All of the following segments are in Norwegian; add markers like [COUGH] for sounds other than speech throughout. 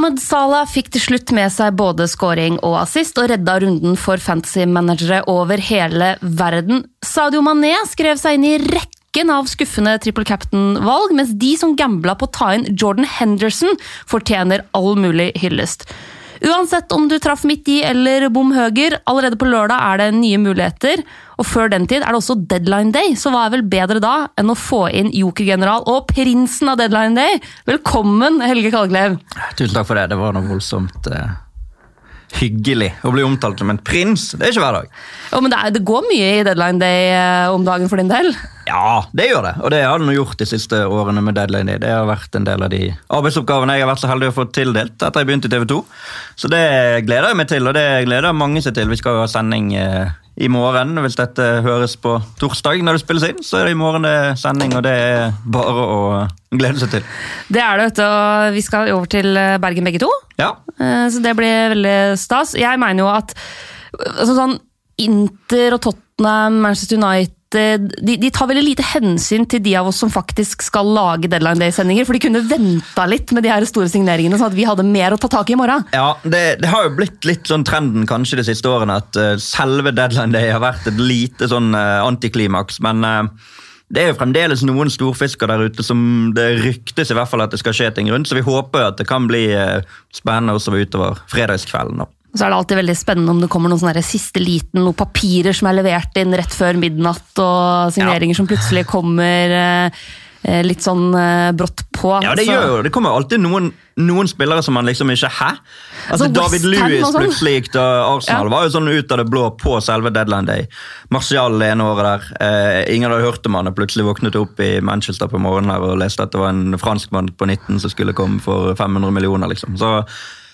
Mohammed Salah fikk til slutt med seg både scoring og assist, og redda runden for fantasy-managere over hele verden. Sadio Mané skrev seg inn i rekken av skuffende triple captain-valg, mens de som gambla på å ta inn Jordan Henderson, fortjener all mulig hyllest. Uansett om du traff midt i eller bom høger, allerede på lørdag er det nye muligheter. Og før den tid er det også deadline day, så hva er vel bedre da enn å få inn jokergeneral og prinsen av deadline day? Velkommen, Helge Kalglev. Tusen takk for det. Det var noe voldsomt eh, hyggelig å bli omtalt som en prins. Det er ikke hver dag. Jo, men det, er, det går mye i deadline day eh, om dagen for din del? Ja, det gjør det. Og det har den gjort de siste årene med Deadline Day. Det har vært en del av de arbeidsoppgavene jeg har vært så heldig å få tildelt etter jeg begynte i TV 2. Så det gleder jeg meg til, og det gleder mange seg til. Vi skal jo ha sending eh, i morgen. Hvis dette høres på torsdag når det spilles inn, så er det i morgen det er sending, og det er bare å glede seg til. Det er det, og Vi skal over til eh, Bergen begge to, Ja, Eh, så det blir veldig stas. Jeg mener jo at altså sånn Inter og Tottenham, Manchester United de, de tar veldig lite hensyn til de av oss som faktisk skal lage Deadline Day-sendinger. For de kunne venta litt med de her store signeringene, sånn at vi hadde mer å ta tak i i morgen. Ja, det, det har jo blitt litt sånn trenden kanskje de siste årene at uh, selve deadline day har vært et lite sånn uh, antiklimaks. Men uh, det er jo fremdeles noen storfisker der ute som det ryktes i hvert fall at det skal skje ting rundt. Så vi håper at det kan bli eh, spennende også utover fredagskvelden. da. Så er det alltid veldig spennende om det kommer noen sånne siste liten, noen papirer som er levert inn rett før midnatt, og signeringer som plutselig kommer eh, eh, litt sånn eh, brått på. Ja, det gjør jo, det kommer alltid noen, noen spillere som man liksom ikke Hæ? Altså, Altså, David Lewis sånn. plutselig gikk til Arsenal. Ja. var jo sånn ut av det blå på selve deadline day. Martial det ene året der. Eh, ingen hadde hørt om han, og plutselig våknet opp i Manchester på morgenen og leste at det var en franskmann på 19 som skulle komme for 500 millioner. liksom. Så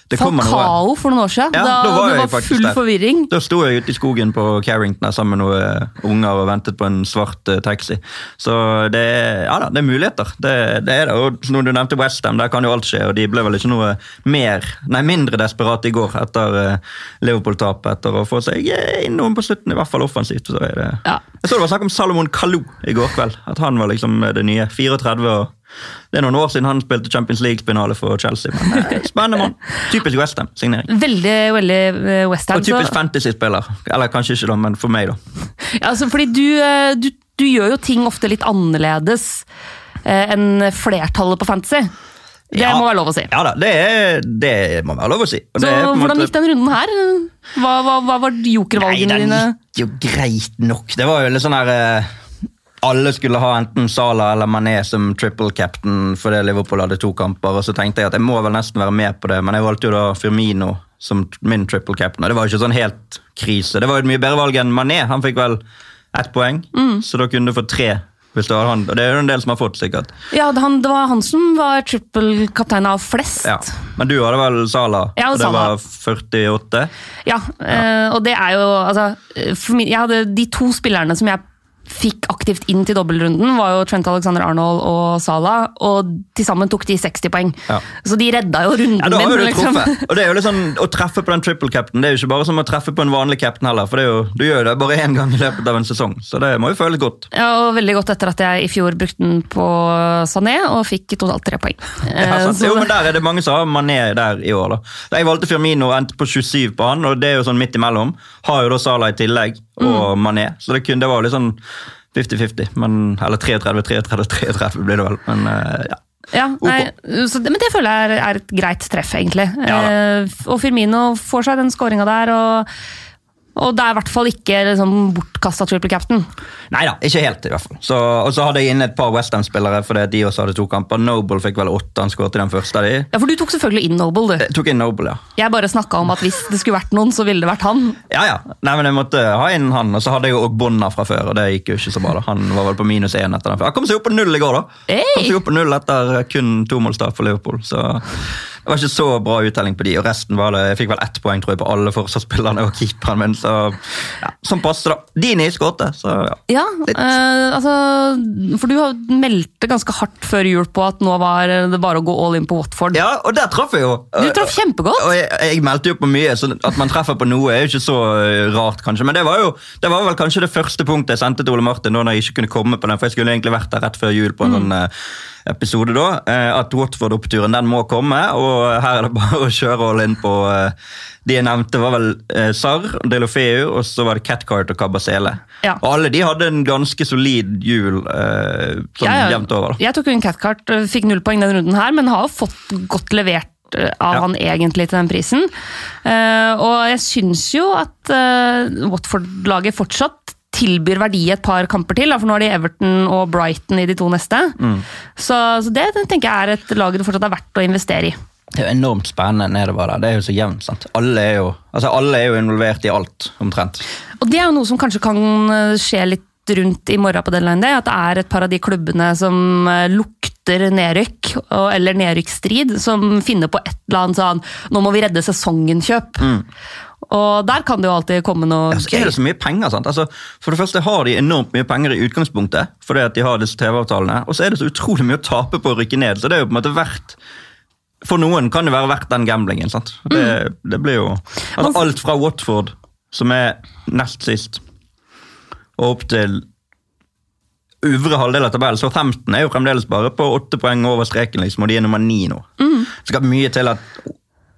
det noe. For noen år siden. Ja, da, da var det var full der. forvirring. Da sto jeg ute i skogen på Carrington sammen med noen eh, unger og ventet på en svart uh, taxi. Så det, ja da, det er muligheter. Det, det er det. Og når du nevnte Westham, der kan jo alt skje. Og de ble vel ikke noe mer, nei, mindre desperate i går etter uh, Liverpool-tapet. Etter å få seg inn noen på slutten, i hvert fall offensivt. Så det. Ja. Jeg så det var snakk om Salomon Kalou i går kveld. At han var liksom det nye. 34 og det er noen år siden han spilte Champions League-finale for Chelsea. Men eh, Spennende mann. Typisk Westham-signering. Veldig veldig West Westham. Og typisk fantasy-spiller. Eller kanskje ikke, da, men for meg, da. Ja, altså, fordi du, eh, du, du gjør jo ting ofte litt annerledes eh, enn flertallet på Fantasy. Det Ja. må være lov å si. Ja da, det, er, det må være lov å si. Og Så Hvordan måte- gikk den runden her? Hva, hva, hva var jokervalgene Nei, dine? den gikk jo greit nok. Det var jo litt sånn her eh, Alle skulle ha enten Salah eller Mané som triple captain fordi Liverpool hadde to kamper. og Så tenkte jeg at jeg må vel nesten være med på det, men jeg valgte jo da Firmino som min triple captain. og Det var jo ikke sånn helt krise. Det var jo et mye bedre valg enn Mané. Han fikk vel ett poeng, Mm. så da kunne du få tre. hvis det, var han. Og Det er jo en del som har fått, sikkert. Ja, det, han, det var han som var triple captain av flest. Ja. Men du hadde vel Salah, Jeg og det Sala. var 48? Ja, eh, og det er jo altså, eh, min, jeg hadde De to spillerne som jeg fikk aktivt inn til dobbeltrunden, var jo Trent Alexander Arnold og Salah, og til sammen tok de 60 poeng. Ja. Så de redda jo runden Ja, da har min. du liksom. truffet. Og det er jo litt sånn, Å treffe på den triple cap'n det er jo ikke bare som å treffe på en vanlig cap'n heller. For det jo, du gjør det bare én gang i løpet av en sesong, så det må jo føles godt. Ja, og Veldig godt etter at jeg i fjor brukte den på Sané og fikk totalt tre poeng. Ja, Eh, sant? jo, men Der er det mange som har Mané der i år. da. Jeg valgte Firmino og endte på 27 på han, og det er jo sånn midt imellom. Har jo da Salah i tillegg, og Mané. Så det, kunne, det var litt sånn 50-50. Eller 33-33-33 blir det vel. Men eh, ja. Ja, nei, så Men det føler jeg er, er et greit treff, egentlig. Ja eh, og Firmino får seg den skåringa der, og, og det er i hvert fall ikke liksom, bortkasta triple captain. Nei da, ikke helt i hvert fall. Så, og så hadde jeg inne et par Westham-spillere, fordi de også hadde to kamper. Noble fikk vel åtte, han skåret i den første av de. Ja, For du tok selvfølgelig inn Noble, du. Jeg tok inn Noble, ja. Jeg bare snakka om at hvis det skulle vært noen, så ville det vært han. Ja, ja. Nei, men Jeg måtte ha inn han, og så hadde jeg jo også Bonna fra før. og det gikk jo ikke så bra da. Han var vel på minus én etter den. Han kom seg opp på null i går, da. Hey! Kom seg opp på null etter kun tomålstap for Liverpool. så det var ikke så bra uttelling på de, og resten var det, Jeg fikk vel ett poeng tror jeg, på alle forsvarsspillerne og keeperen min. så ja, Sånn passer da. Dini skåret, så ja. Ja, eh, altså For du meldte ganske hardt før jul på at nå var det bare å gå all in på Watford. ja, og der traff jeg jo. Du traff kjempegodt! Og jeg, jeg meldte jo på mye, så at man treffer på noe er jo ikke så eh, rart, kanskje. Men det var jo det var vel kanskje det første punktet jeg sendte til Ole Martin da når jeg ikke kunne komme på den, for jeg skulle egentlig vært der rett før jul på en sånn eh, episode, da, eh, at Watford-oppturen den må komme. Og her er det [LAUGHS] bare å kjøre all in på eh, De jeg nevnte, var vel eh, Sarr, Delofeu, og så var det Catcart og Cabasele. Ja. Og alle de hadde en ganske solid jul sånn Ja, ja. jevnt over. da. Jeg tok jo en catcart, fikk null poeng den runden her, men har jo fått godt levert av Ja. han egentlig til den prisen. Uh, og jeg syns jo at uh, Watford-laget fortsatt tilbyr verdi et par kamper til, da, for nå er de Everton og Brighton i de to neste. Mm. Så, så det, tenker jeg er et lag det fortsatt er verdt å investere i. Det er jo enormt spennende nedover der. Det er jo så jevnt. sant? Alle er jo, altså alle er jo involvert i alt, omtrent. Og det er jo noe som kanskje kan øh, skje litt rundt i morgen på deadline day, at det er et par av de klubbene som øh, lukter nedrykk, og, eller nedrykksstrid, som finner på et eller annet sånn Nå må vi redde sesongen-kjøp. Og der kan det jo alltid komme noe altså, så er det så mye penger. sant? Altså, for det første har de enormt mye penger i utgangspunktet, fordi at de har disse TV-avtalene, og så er det så utrolig mye å tape på å rykke ned. så det er jo på en måte verdt For noen kan det være verdt den gamblingen. sant? Det, det blir jo altså, Alt fra Watford, som er nest sist, og opp til øvre halvdel av tabellen. Så 15 er jo fremdeles bare på åtte poeng over streken, liksom, og de er nummer ni nå. Det skal mye til at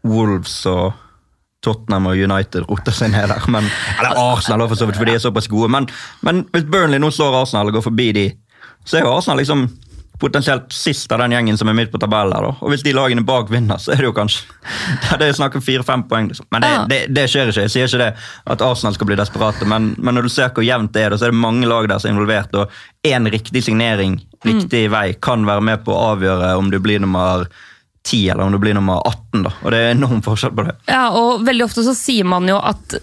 Wolves og Tottenham og United roter seg ned der. Men, eller Arsenal, for så vidt, for de er såpass gode. Men, men hvis Burnley nå slår Arsenal og går forbi de, så er jo Arsenal liksom potensielt sist av den gjengen som er midt på tabellen. da. Og hvis de lagene bak vinner, så er det jo kanskje [LAUGHS] Det er snakk om fire-fem poeng. liksom. Men det, Ja. det, det skjer ikke. Jeg sier ikke det at Arsenal skal bli desperate, men, men når du ser hvor jevnt det er, så er det mange lag der som er involvert, og én riktig signering, riktig vei, kan være med på å avgjøre om du blir nummer 10 eller om du blir nummer 18. da. Og det er enorm forskjell på det. Ja, og veldig ofte så sier man jo at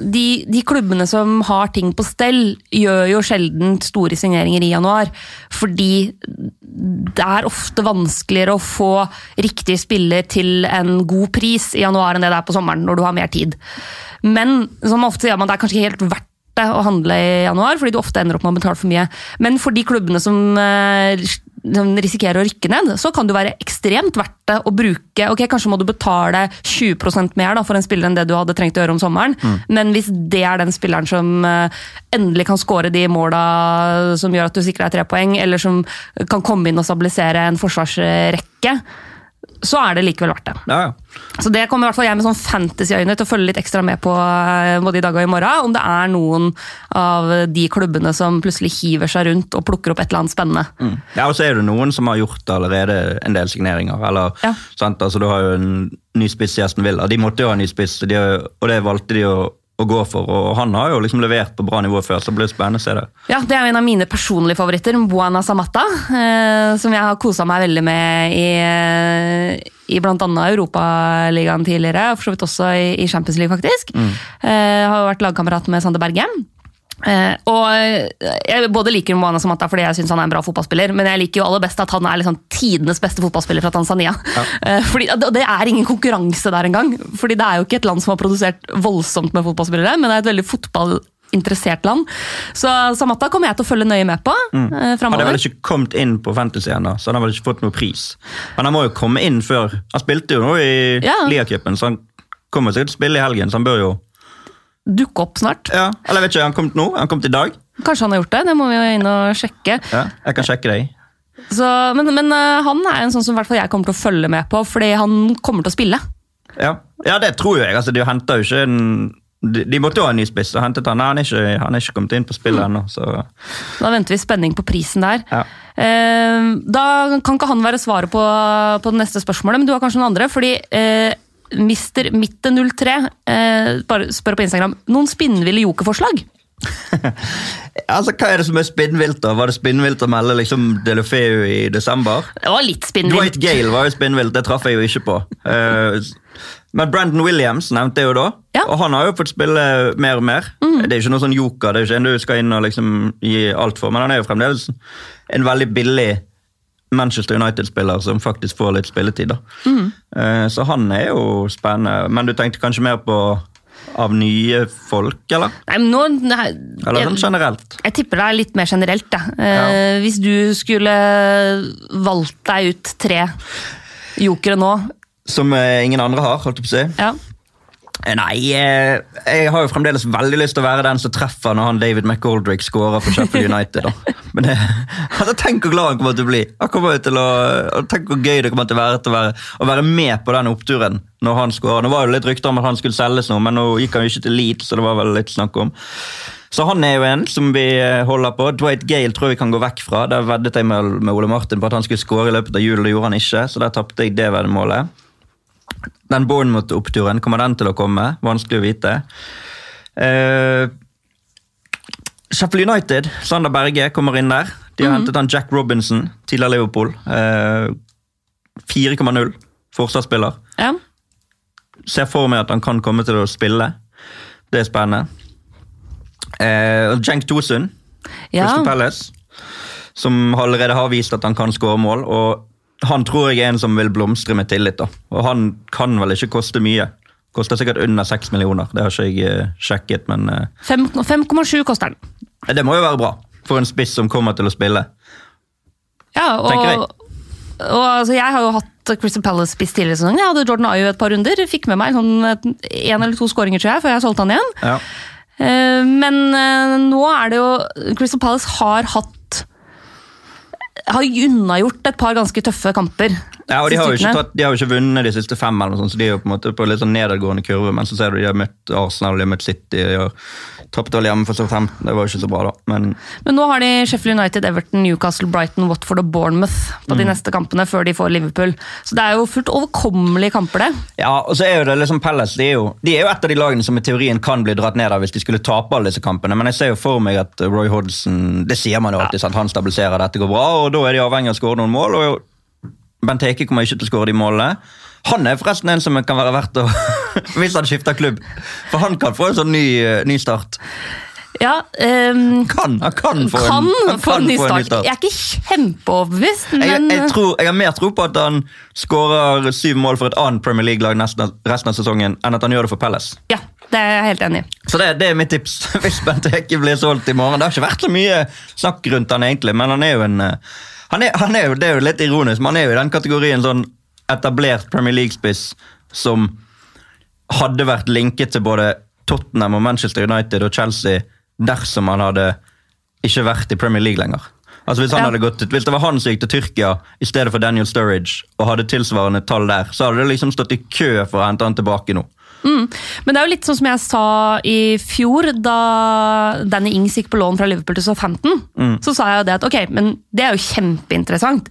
de, de klubbene som har ting på stell, gjør jo sjelden store signeringer i januar. Fordi det er ofte vanskeligere å få riktig spiller til en god pris i januar enn det det er på sommeren, når du har mer tid. Men som ofte sier man, det er kanskje ikke helt verdt å handle i januar, fordi du ofte ender opp med å betale for mye. Men for de klubbene eh, som risikerer å rykke ned, så kan det være ekstremt verdt det å bruke Ok, kanskje må du betale 20% mer da, for en spiller enn det du hadde trengt å gjøre om sommeren, men hvis det er den spilleren som eh, endelig kan skåre de måla som gjør at du sikrer deg tre poeng, eller som kan komme inn og stabilisere en forsvarsrekke, så er det likevel verdt det. Ja, ja. Så det kommer i hvert fall jeg med sånn fantasy-øyne til å følge litt ekstra med på eh, både i dag og i morgen. Om det er noen av de klubbene som plutselig hiver seg rundt og plukker opp et eller annet spennende. Mm. Ja, og så er det noen som har gjort allerede en del signeringer. eller, Ja. sant? Altså, Du har jo en ny spiss i Aston Villa. De måtte jo ha en ny spiss, og det valgte de å, å gå for. og Han har jo liksom levert på bra nivå før, så det blir spennende å se det. Ja, Det er jo en av mine personlige favoritter, Buana Samatta. Eh, som jeg har kosa meg veldig med i, eh, i bl.a. Europaligaen tidligere, og for så vidt også i, i Champions League, faktisk. Eh, har jo vært lagkamerat med Sander Bergem. Eh, og eh, Jeg både liker Moana Samata fordi jeg synes han er en bra fotballspiller, men jeg liker jo aller best at han er liksom tidenes beste fotballspiller fra Tanzania. [LAUGHS] Eh, fordi, og Det er ingen konkurranse der engang. Fordi Det er jo ikke et land som har produsert voldsomt med fotballspillere, men det er et veldig fotballinteressert land. Så Samata kommer jeg til å følge nøye med på eh, Han har vel ikke kommet inn på Fantasy ennå, så han har vel ikke fått noe pris. Men han må jo komme inn før. Han spilte jo nå i Ja. Liacupen, så han kommer sikkert til å spille i helgen. så han bør jo... Dukke opp snart. Ja, Eller jeg vet ikke, han kom nå? Han kommet i dag? Kanskje han har gjort det, det må vi jo inn og sjekke. Ja, Jeg kan sjekke deg. Så, men men eh, han er en sånn som jeg kommer til å følge med på, fordi han kommer til å spille. Ja, ja det tror jeg. Altså, de jo ikke en de, de måtte jo ha en ny spiss, og hentet han. Han er ikke, han er ikke kommet inn på spillet ennå. så... Da venter vi spenning på prisen der. Ja. Eh, da kan ikke han være svaret på, på det neste spørsmålet, men du har kanskje noen andre. Fordi eh, Mr. Mitte03 eh, spør på Instagram noen spinnville jokerforslag. [LAUGHS] Altså, Hva er det som er spinnvilt? da? Var det spinnvilt å melde liksom Delofeu i desember? Det var litt spinnvilt. Dwight Gale var jo spinnvilt, det traff jeg jo ikke på. Uh, men Brandon Williams nevnte jeg jo da, Ja. Og han har jo fått spille mer og mer. Det er ikke noe sånn joker, det er ikke en du skal inn og liksom gi alt for, men han er jo fremdeles en veldig billig Manchester United-spiller som faktisk får litt spilletid. da. Mhm. Eh, så han er jo spennende. Men du tenkte kanskje mer på av nye folk, eller? Nei, men nå, nei, Eller sånn generelt? jeg tipper det er litt mer generelt. Da. Eh, Hvis du skulle valgt deg ut tre jokere nå Som eh, ingen andre har, holdt jeg på å si. ja. Eh, Nei, eh, jeg har jo fremdeles veldig lyst til å være den som treffer når han David McGoldrick scorer for Sheffield United. da. [LAUGHS] Men det, altså, Tenk hvor glad han kommer til å bli. Han kommer til å, tenk hvor gøy det kommer til å være, til å være å være med på den oppturen når han scorer. Nå var det litt rykter om at han skulle selges nå, men nå gikk han jo ikke til Leeds, så det var vel litt snakk om. Så han er jo en som vi eh, holder på. Dwight Gale tror jeg vi kan gå vekk fra. Der veddet jeg med, med Ole Martin på at han skulle skåre i løpet av jul, det gjorde han ikke, så der tapte jeg det veddemålet. Den Bournemouth-oppturen, kommer den til å komme? Vanskelig å vite. Eh, Sheffield United, Sander Berge kommer inn der. De har hentet han Jack Robinson, tidligere Liverpool. Eh, 4,0 forsvarsspiller. Ja. Ser for meg at han kan komme til å spille. Det er spennende. Eh, Jenk Tosun, Ja. Crystal Palace, som allerede har vist at han kan skåre mål. og Han tror jeg er en som vil blomstre med tillit. da. Og Han kan vel ikke koste mye. Koster sikkert under 6 millioner. Det har ikke jeg eh, sjekket, men eh, 5,7 koster den. det må jo være bra for en spiss som kommer til å spille. Ja, jeg. og, og altså, jeg har jo hatt Crystal Palace-spiss tidligere i sesongen. Jeg hadde Jordan Ayew et par runder. Fikk med meg sånn én eller to skåringer tror jeg, før jeg solgte han igjen. Ja. Eh, Men eh, nå er det jo Crystal Palace har hatt Har unnagjort et par ganske tøffe kamper. Ja, og de har, tatt, de har jo ikke vunnet de siste fem, eller noe sånt, så de er jo på en måte på litt sånn nedadgående kurve. Men så ser du de har møtt Arsenal, de har møtt City og tapt alle hjemme for Southampton. Det var jo ikke så bra, da. Men Men nå har de Sheffield United, Everton, Newcastle, Brighton, Watford og Bournemouth på Mm. de neste kampene før de får Liverpool. Så det er jo fullt overkommelige kamper, det. ja, og så er jo det liksom Palace de er, jo, de er jo et av de lagene som i teorien kan bli dratt ned av hvis de skulle tape alle disse kampene. Men jeg ser jo for meg at Roy Hodgson Det sier man jo alltid, sant? han stabiliserer, dette går bra. Og da er de avhengig av å skåre noen mål. og Benteke kommer ikke til å skåre de målene. Han er forresten en som kan være verdt å [LAUGHS] Hvis han skifter klubb. For han kan få en sånn ny, eh, ny start. Ja, um, Kan, han kan få kan en, han få en ny start. start. Jeg er ikke kjempeoverbevist, men Jeg, jeg, tror, jeg har mer tro på at han skårer syv mål for et annet Premier League-lag resten av sesongen, enn at han gjør det for Palace. ja, det er jeg helt enig i. Så det, det er mitt tips [LAUGHS] hvis Bent Benteke blir solgt i morgen. Det har ikke vært så mye snakk rundt han egentlig, men han er jo en eh, han er, han er jo, Det er jo litt ironisk, men han er jo i den kategorien sånn etablert Premier League-spiss som hadde vært linket til både Tottenham og Manchester United og Chelsea dersom han hadde ikke vært i Premier League lenger. Altså Hvis han Ja. gått hvis det var han som gikk til Tyrkia i stedet for Daniel Sturridge, og hadde tilsvarende tall der, så hadde det liksom stått i kø for å hente han tilbake nå. Men det er jo litt sånn som jeg sa i fjor, da Danny Ings gikk på lån fra Liverpool til Southampton. Så sa jeg jo det at ok, men det er jo kjempeinteressant.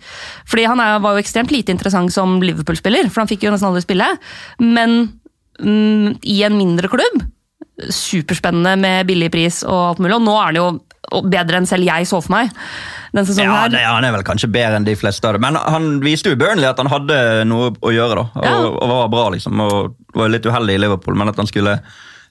Fordi han er, var jo ekstremt lite interessant som Liverpool-spiller, for han fikk jo nesten aldri spille. Men mm, i en mindre klubb, superspennende med billig pris og alt mulig, og nå er han jo bedre enn selv jeg så for meg den sesongen Ja, her. det, Han er vel kanskje bedre enn de fleste av det, men han viste jo Burnley at han hadde noe å gjøre. da, og, Ja. og var bra, liksom, og var litt uheldig i Liverpool, men at han skulle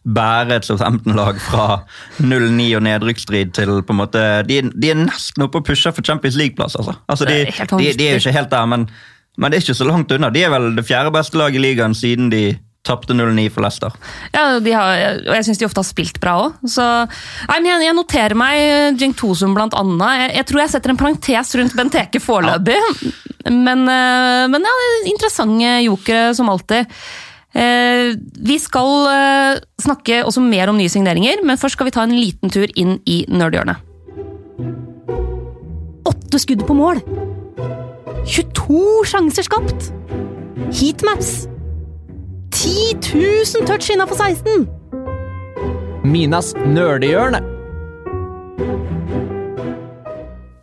bære et Southampton-lag fra 0-9 og nedrykksstrid til på en måte, De, de er nesten oppe og pusher for Champions League-plass. altså. altså de, de, de er jo ikke helt der, men, men det er ikke så langt unna. De er vel det fjerde beste laget i ligaen siden de tapte 0-9 for Leicester. Ja, de har, og jeg syns de ofte har spilt bra òg. Jeg, jeg noterer meg Jink Tosum blant annet. Jeg, jeg tror jeg setter en parentes rundt Benteke foreløpig. Men, eh, men ja, er interessante jokere som alltid. Eh, Vi skal eh, snakke også mer om nye signeringer, men først skal vi ta en liten tur inn i nerdhjørnet. Åtte skudd på mål! 22 sjanser skapt! Heatmaps! 10 000 touch innafor 16! Minas nerdehjørne.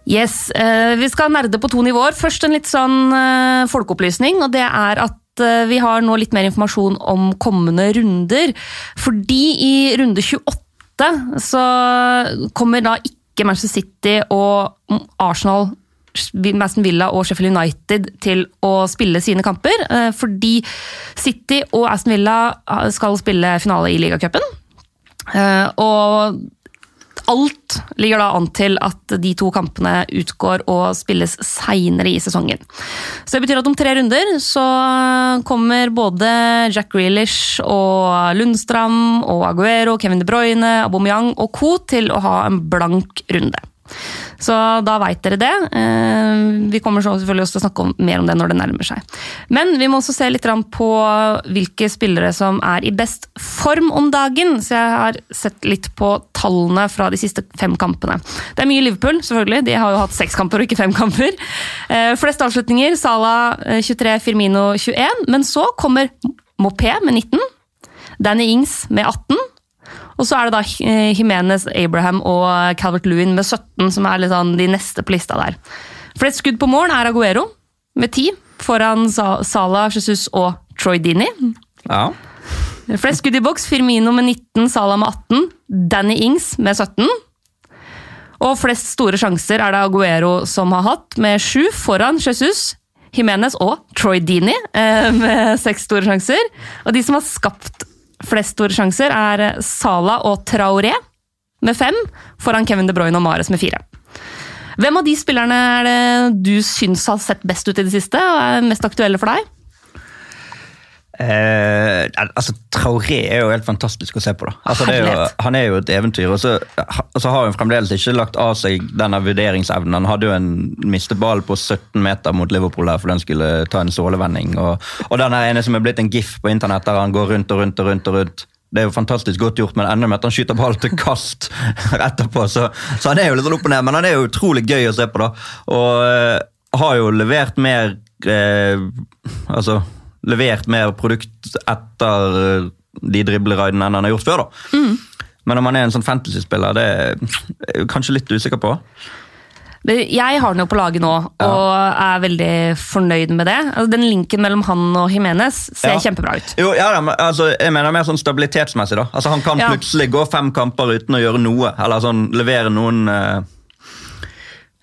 Yes, eh, Vi skal nerde på to nivåer. Først en litt sånn eh, folkeopplysning. og det er at eh, Vi har nå litt mer informasjon om kommende runder. Fordi i runde 28 så kommer da ikke Manchester City og Arsenal Aston Villa og Sheffield United til å spille sine kamper. eh, Fordi City og Aston Villa eh, skal spille finale i ligacupen. Eh, Og alt ligger da an til at de to kampene utgår og spilles seinere i sesongen. Så det betyr at om tre runder så kommer både Jack Grealish og Lundstram og Aguero, Kevin De Bruyne, Aubameyang og co. til å ha en blank runde. Så da veit dere det. Eh, Vi kommer selvfølgelig også til å snakke om, mer om det når det nærmer seg. Men vi må også se litt på hvilke spillere som er i best form om dagen. Så jeg har sett litt på tallene fra de siste fem kampene. Det er mye Liverpool, selvfølgelig. De har jo hatt seks kamper og ikke fem kamper. Eh, Flest avslutninger. Salah eh, 23, Firmino 21. Men så kommer Mopé med 19. Danny Ings med 18. Og så er det da eh, Jimenez, Abraham og Calvert Lewin med 17, som er sånn de neste på lista der. Flest skudd på mål er Aguero med 10, foran Sa- Salah, Jesus og Troy Dini. Ja. Flest skudd i boks, Firmino med 19, Salah med 18, Danny Ings med 17. Og flest store sjanser er det Aguero som har hatt, med 7 foran Jesus, Jimenez og Troy Dini eh, med seks store sjanser. Og de som har skapt flest store sjanser, er Sala og Traoré med fem, foran Kevin De Bruyne og Mares med fire. Hvem av de spillerne er det du syns har sett best ut i det siste, og er mest aktuelle for deg? Eh, altså, Traoré er jo helt fantastisk å se på. da. Altså, det er jo, han er jo et eventyr. Og så, så har han fremdeles ikke lagt av seg denne vurderingsevnen. Han hadde jo en misteball på 17 meter mot Liverpool der, for den skulle ta en sålevending. Og, og den ene som er blitt en gif på internett, der han går rundt og rundt og rundt. og rundt. Det er jo fantastisk godt gjort, men enda med at han skyter ball til kast [LAUGHS] etterpå. Så, så han er jo litt opp og ned, men han er jo utrolig gøy å se på. da. Og eh, har jo levert mer eh, Altså levert mer produkt etter eh, de dribleraidene enn han har gjort før. da. Men om han er en sånn fantasy-spiller, det er jeg kanskje litt usikker på. Jeg har den jo på laget nå, og er veldig fornøyd med det. Altså, den linken mellom han og Jimenez ser Ja. kjempebra ut. Jo, ja, men, altså, jeg mener mer sånn stabilitetsmessig. da. Altså, Han kan Ja. plutselig gå fem kamper uten å gjøre noe, eller sånn levere noen eh,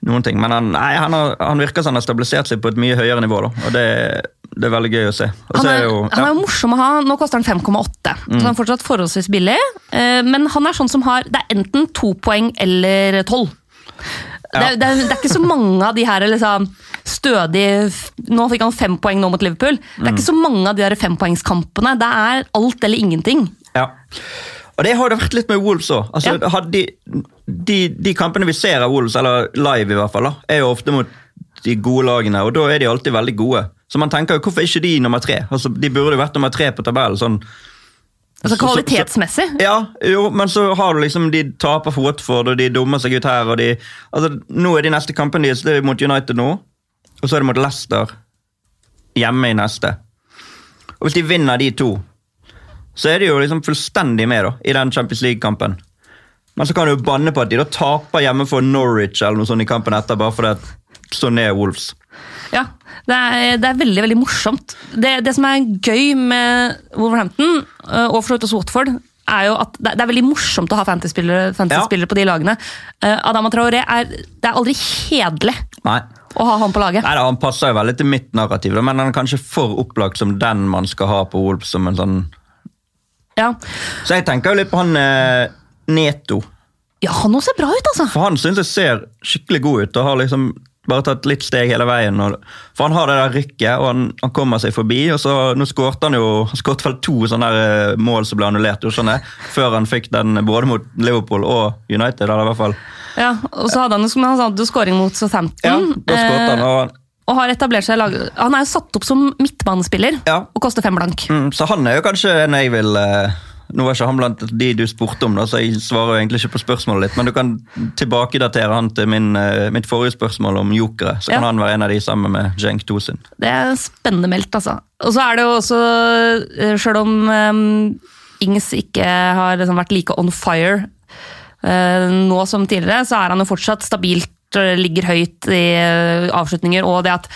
noen ting. Men han, nei, han, har, han virker som han har stabilisert seg på et mye høyere nivå, da. og det, det er veldig gøy å se. Han er, er, jo, han er jo morsom å ha. Nå koster han 5,8, så han er fortsatt forholdsvis billig. eh, Men han er sånn som har Det er enten to poeng eller tolv. Det, er- det, er- det er ikke så mange av de her liksom, stødige Nå fikk han fem poeng nå mot Liverpool. Det er ikke så mange av de her fempoengskampene. Det er alt eller ingenting. Ja. Og det har det vært litt med Wolves òg. Altså, Ja. de, de, de kampene vi ser av Wolves, eller live i hvert fall, da, er jo ofte mot de gode lagene, og da er de alltid veldig gode. Så man tenker jo, hvorfor er ikke de nummer tre? Altså, de burde jo vært nummer tre på tabellen. sånn Altså Så- så- Kvalitetsmessig. Ja, jo, men så har du liksom de taper for Watford, og de dummer seg ut her. og de, altså Nå er de neste kampene deres det er mot United nå, og så er det mot Leicester hjemme i neste. Og Hvis de vinner de to, så er de jo liksom fullstendig med da, i den Champions League-kampen. Men så kan du banne på at de da taper hjemme for Norwich eller noe sånt i kampen etter, bare fordi at så ned Wolves. Ja, det er, det er veldig veldig morsomt. Det, det som er gøy med Wolverhampton, øh, og for så vidt også Watford, er jo at det, er veldig morsomt å ha fantasy-spillere fantasy på de lagene. Uh, Adama Traoré er, det er aldri kjedelig Nei. å ha han på laget. Nei Han passer jo veldig til mitt narrativ, men han er kanskje for opplagt som den man skal ha på Wolves. som en sånn... Ja, Så jeg tenker jo litt på han eh, Neto. ja han også ser bra ut, altså! For han syns jeg ser skikkelig god ut og har liksom bare tatt litt steg hele veien. For han har det der rykket, og han, han kommer seg forbi. og så Nå skåret han jo han skåret vel to sånne der, eh, mål som ble annullert, før han fikk den både mot Liverpool og United. eller i hvert fall. Ja, og så hadde han jo skåring han hadde mot Ja, da skåret han, eh, og, og har etablert seg lag... Han er jo satt opp som midtbanespiller Ja. og koster fem blank. mm, Så han er jo kanskje en jeg vil eh, Nå var ikke han blant de du spurte om, da, så jeg svarer jo egentlig ikke på spørsmålet ditt, men du kan tilbakedatere han til min, eh, mitt forrige spørsmål om jokere. Så kan han være en av de sammen med Cenk Tosin. Det er spennende meldt, altså. Og så er det jo også, eh, sjøl om um, Ings ikke har liksom vært like on fire uh, nå som tidligere, så er han jo fortsatt stabilt, ligger høyt i eh, avslutninger, og det at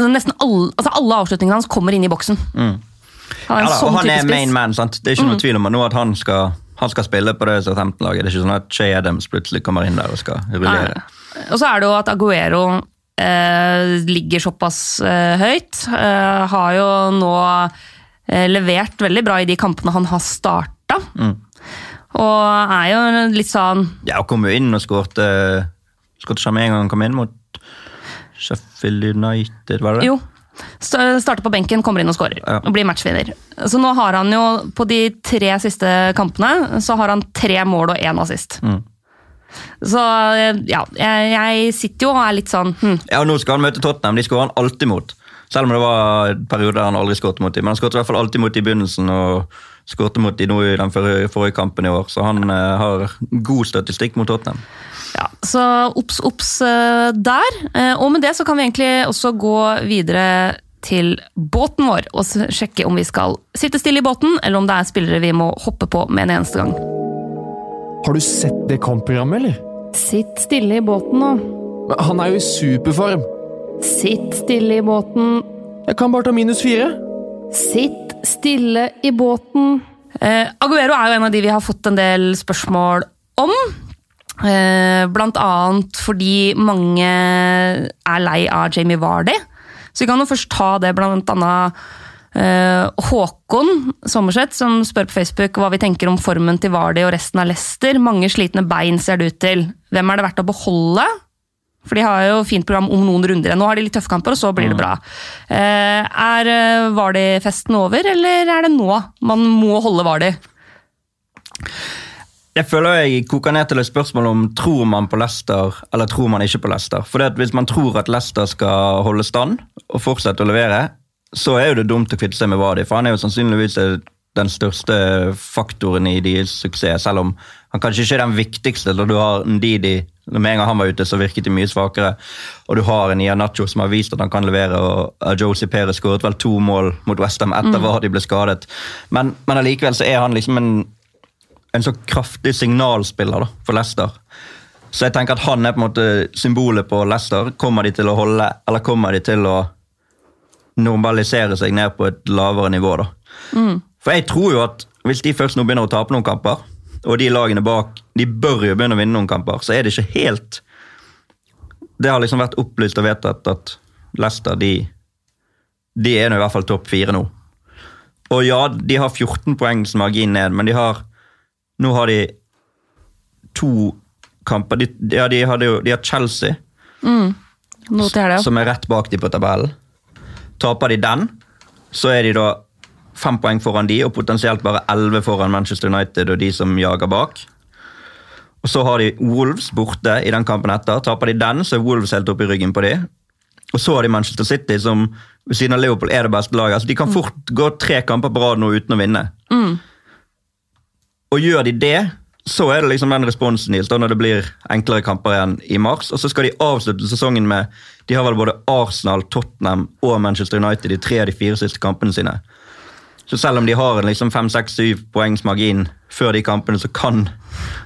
nesten alle, altså alle avslutningene hans kommer inn i boksen. Han er Ja, da, sånn han er main man, sant? Det er ikke noe tvil om at han skal, han skal spille på det Southampton-laget. Det er ikke sånn at Shay Adams plutselig kommer inn der og skal rullere. Nei. Og så er det jo at Aguero eh, ligger såpass eh, høyt. Eh, har jo nå eh, levert veldig bra i de kampene han har starta. Mm. Og er jo litt sånn Ja, kom jo inn og skårte Skårte ikke med en gang han kom inn mot Sheffield United, var det det? Jo. st- Starter på benken, kommer inn og skårer. Ja. Og blir matchvinner. Så nå har han jo, på de tre siste kampene, så har han tre mål og én assist. Mm. Så eh, ja, jeg, jeg sitter jo og er litt sånn hm, Ja, og Nå skal han møte Tottenham, de skårer han alltid mot. Selv om det var en periode der han aldri skåret mot dem. Men han skåret i hvert fall alltid mot dem i begynnelsen, og skåret mot dem nå i den forrige, forrige kampen i år. Så han eh, har god statistikk mot Tottenham. Ja, så obs, obs eh, der. Eh, Og med det så kan vi egentlig også gå videre til båten vår og sjekke om vi skal sitte stille i båten, eller om det er spillere vi må hoppe på med en eneste gang. Har du sett det kampprogrammet, eller? Sitt stille i båten nå. Men Han er jo i superform. Sitt stille i båten. Jeg kan bare ta minus fire. Sitt stille i båten. Eh, Aguero er jo en av de vi har fått en del spørsmål om. Eh, blant annet fordi mange er lei av Jamie Vardy. Så vi kan jo først ta det blant annet eh, Håkon Sommerseth, som spør på Facebook hva vi tenker om formen til Vardy og resten av Leicester. Mange slitne bein ser det ut til. Hvem er det verdt å beholde? For de har jo fint program om noen runder. Nå har de litt tøffe kamper, og så blir det bra. Eh, er Vardy-festen over, eller er det nå man må holde Vardy? Jeg føler jeg koker ned til et spørsmål om tror man på Leicester eller tror man ikke på Leicester. For Hvis man tror at Leicester skal holde stand og fortsette å levere, så er jo det dumt å kvitte seg med Vardy, for han er jo sannsynligvis den største faktoren i deres suksess, selv om han kanskje ikke er den viktigste. da Du har Ndidi, med en gang han var ute, så virket de mye svakere. Og du har en Ianacho som har vist at han kan levere, og Josie Perez skåret vel to mål mot Westham etter Vardy ble skadet. Men, men allikevel så er han liksom en en så kraftig signalspiller da, for Leicester. Så jeg tenker at han er på en måte symbolet på Leicester. Kommer de til å holde, eller kommer de til å normalisere seg ned på et lavere nivå? da? For jeg tror jo at hvis de først nå begynner å tape noen kamper, og de lagene bak de bør jo begynne å vinne noen kamper, så er det ikke helt Det har liksom vært opplyst og vedtatt at Leicester de, de er nå i hvert fall topp fire nå. Og ja, de har 14 poengs margin ned, men de har nå har de to kamper. De, ja, de, hadde jo, de har Chelsea, til helga. som er rett bak de på tabellen. Taper de den, så er de da fem poeng foran de, og potensielt bare elleve foran Manchester United og de som jager bak. Og Så har de Wolves borte i den kampen etter. Taper de den, så er Wolves helt oppe i ryggen på de. Og så har de Manchester City, som ved siden av Liverpool er det beste laget. Altså, de kan fort gå tre kamper på rad nå uten å vinne. Og gjør de det, så er det liksom den responsen Nils, da når det blir enklere kamper igjen i mars. Og så skal de avslutte sesongen med De har vel både Arsenal, Tottenham og Manchester United i tre av de fire siste kampene sine. Så selv om de har en liksom fem, seks, syv poengs margin før de kampene, så kan,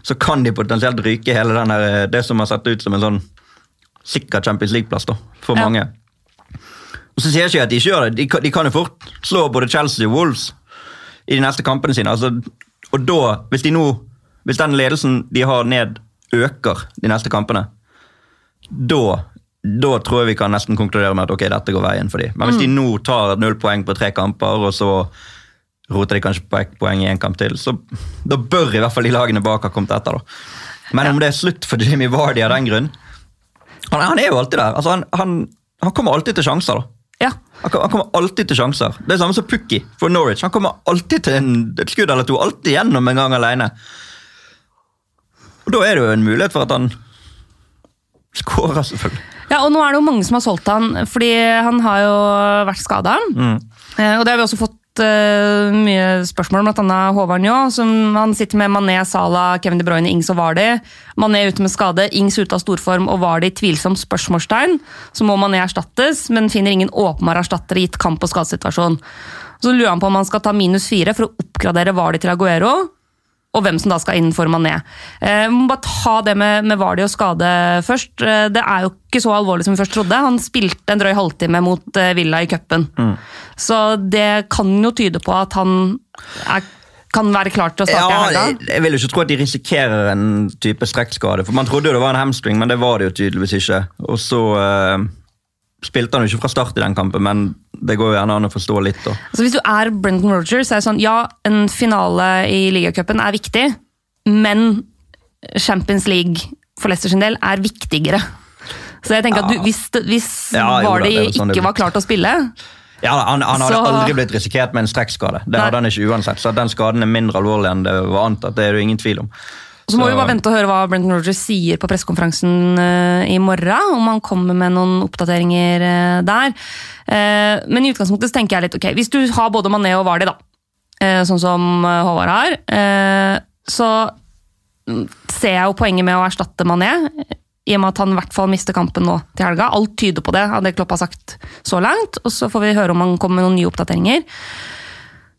så kan de potensielt ryke hele den her, det som har sett ut som en sånn sikker Champions League-plass da, for Ja. mange. Og så sier jeg ikke at de ikke gjør det. De de kan jo fort slå både Chelsea og Wolves i de neste kampene sine. Altså, og da, hvis de nå Hvis den ledelsen de har ned, øker de neste kampene, da, da tror jeg vi kan nesten konkludere med at ok, dette går veien for dem. Men hvis de nå tar null poeng på tre kamper, og så roter de kanskje ett poeng i én kamp til, så da bør i hvert fall de lagene bak ha kommet etter. da. Men om det er slutt for Jimmy Vardy av den grunn Han, han er jo alltid der. Altså, han, han, han kommer alltid til sjanser. da. Ja. Han han kommer alltid til sjanser. Det er samme som Pukki for Norwich. Han kommer alltid til en, et skudd eller to. Alltid gjennom en gang alene. Og Da er det jo en mulighet for at han skårer, selvfølgelig. ja, og nå er det jo mange som har solgt han, fordi han har jo vært skada. Mm. og det har vi også fått eh, mye spørsmål bl.a. Håvard Njå. Som han sitter med Mané, Salah, Kevin De Bruyne, Ings og Vardy. Mané ute med skade, Ings ute av storform og Vardy tvilsomt spørsmålstegn. Så må Mané erstattes, men finner ingen åpenbar erstatter gitt kamp- og skadesituasjon. Så lurer han på om han skal ta minus fire for å oppgradere Vardy til Aguero og hvem som da skal inn for Mané. Eh, må bare ta det med, med Vardi og skade først. Eh, det er jo ikke så alvorlig som vi først trodde. Han spilte en drøy halvtime mot eh, Villa i cupen. Så det kan jo tyde på at han er, kan være klar til å starte Ja, helga. jeg, vil jo ikke tro at de risikerer en type strekkskade. For Man trodde jo det var en hamstring, men det var det jo tydeligvis ikke. Og så eh, spilte han jo ikke fra start i den kampen, men det går jo gjerne an å forstå litt. da. Altså hvis du er Brendan Rogers, så er det sånn Ja, en finale i ligacupen er viktig, men Champions League for Leicester sin del er viktigere. Så jeg tenker at du, hvis, hvis Ja, da, det jo sånn det ikke var klart å spille Ja, Han, han hadde Så- aldri blitt risikert med en strekkskade. Det Nei. hadde han ikke uansett, så den skaden er mindre alvorlig enn det var antatt, det er det ingen tvil om. Så må vi bare vente og høre hva Brenton Rogers sier på pressekonferansen eh, i morgen. Om han kommer med noen oppdateringer eh, der. Eh, men i utgangspunktet så tenker jeg litt, ok, hvis du har både Mané og Vardi, da, sånn som Håvard har, så mm, ser jeg jo poenget med å erstatte Mané. I og med at han i hvert fall mister kampen nå til helga. Alt tyder på det, av det Klopp har sagt så langt. Og så får vi høre om han kommer med noen nye oppdateringer.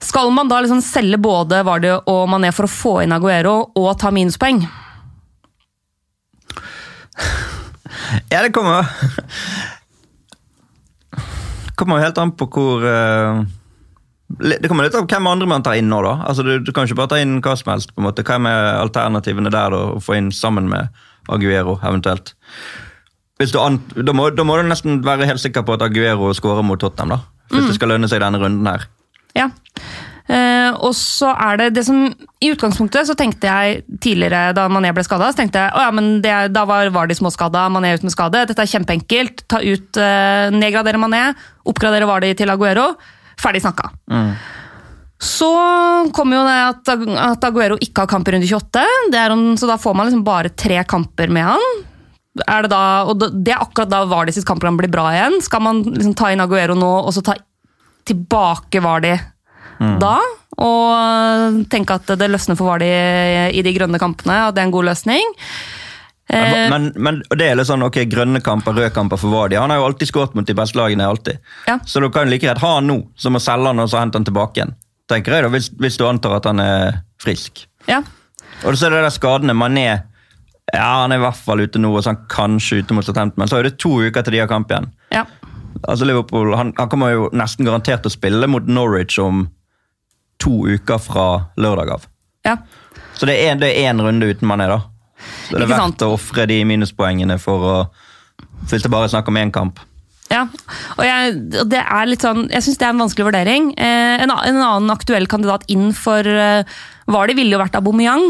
Skal man da liksom selge både Vardy og Mané for å få inn Aguero og ta minuspoeng? [LAUGHS] Ja, det kommer kommer helt an på hvor eh, Det kommer litt av hvem andre man tar inn nå, da. Altså, du, du kan ikke bare ta inn hva som helst. på en måte. Hvem er alternativene der, da, å få inn sammen med Aguero, eventuelt? An, da, må, da må du nesten være helt sikker på at Aguero skårer mot Tottenham, da. Hvis det skal lønne seg denne runden her. Ja. Uh, og så er det det som I utgangspunktet så tenkte jeg tidligere, da Mané ble skada, så tenkte jeg oh ja, men det, da var Vardy småskada, Mané ut med skade. Dette er kjempeenkelt. Ta ut, uh, Nedgradere Mané, oppgradere Vardi til Aguero. Ferdig snakka. Så kommer jo det at, at Aguero ikke har kamp i runde 28, det er om, så da får man liksom bare tre kamper med han. Er det, da, og det er akkurat da Vardis sitt kampprogram blir bra igjen. Skal man liksom ta inn Aguero nå, og så ta tilbake Vardy da? Og tenke at det løsner for Vardy i de grønne kampene, at det er en god løsning. Eh, Men, men det er litt sånn, ok, grønne kamper, røde kamper for Vardi. Han har jo alltid skåret mot de beste lagene. alltid. Ja. Så du kan like greit ha han nå, som å selge han og så hente han tilbake igjen. tenker jeg da, Hvis, hvis du antar at han er frisk. ja. Og så er det der skadene. Mané ja, han er i hvert fall ute nå, og så han kanskje ute mot september. men så er det to uker til de har kamp igjen. ja. Altså Liverpool, han, han kommer jo nesten garantert til å spille mot Norwich om to uker fra lørdag av. ja. Så det er, det én runde uten Mané, da. Så det er verdt å ofre de minuspoengene for å fylte bare snakk om én kamp. Ja, og jeg, det er litt sånn, jeg syns det er en vanskelig vurdering. Eh, en, en annen aktuell kandidat inn for eh, Vardy ville jo vært Aubameyang,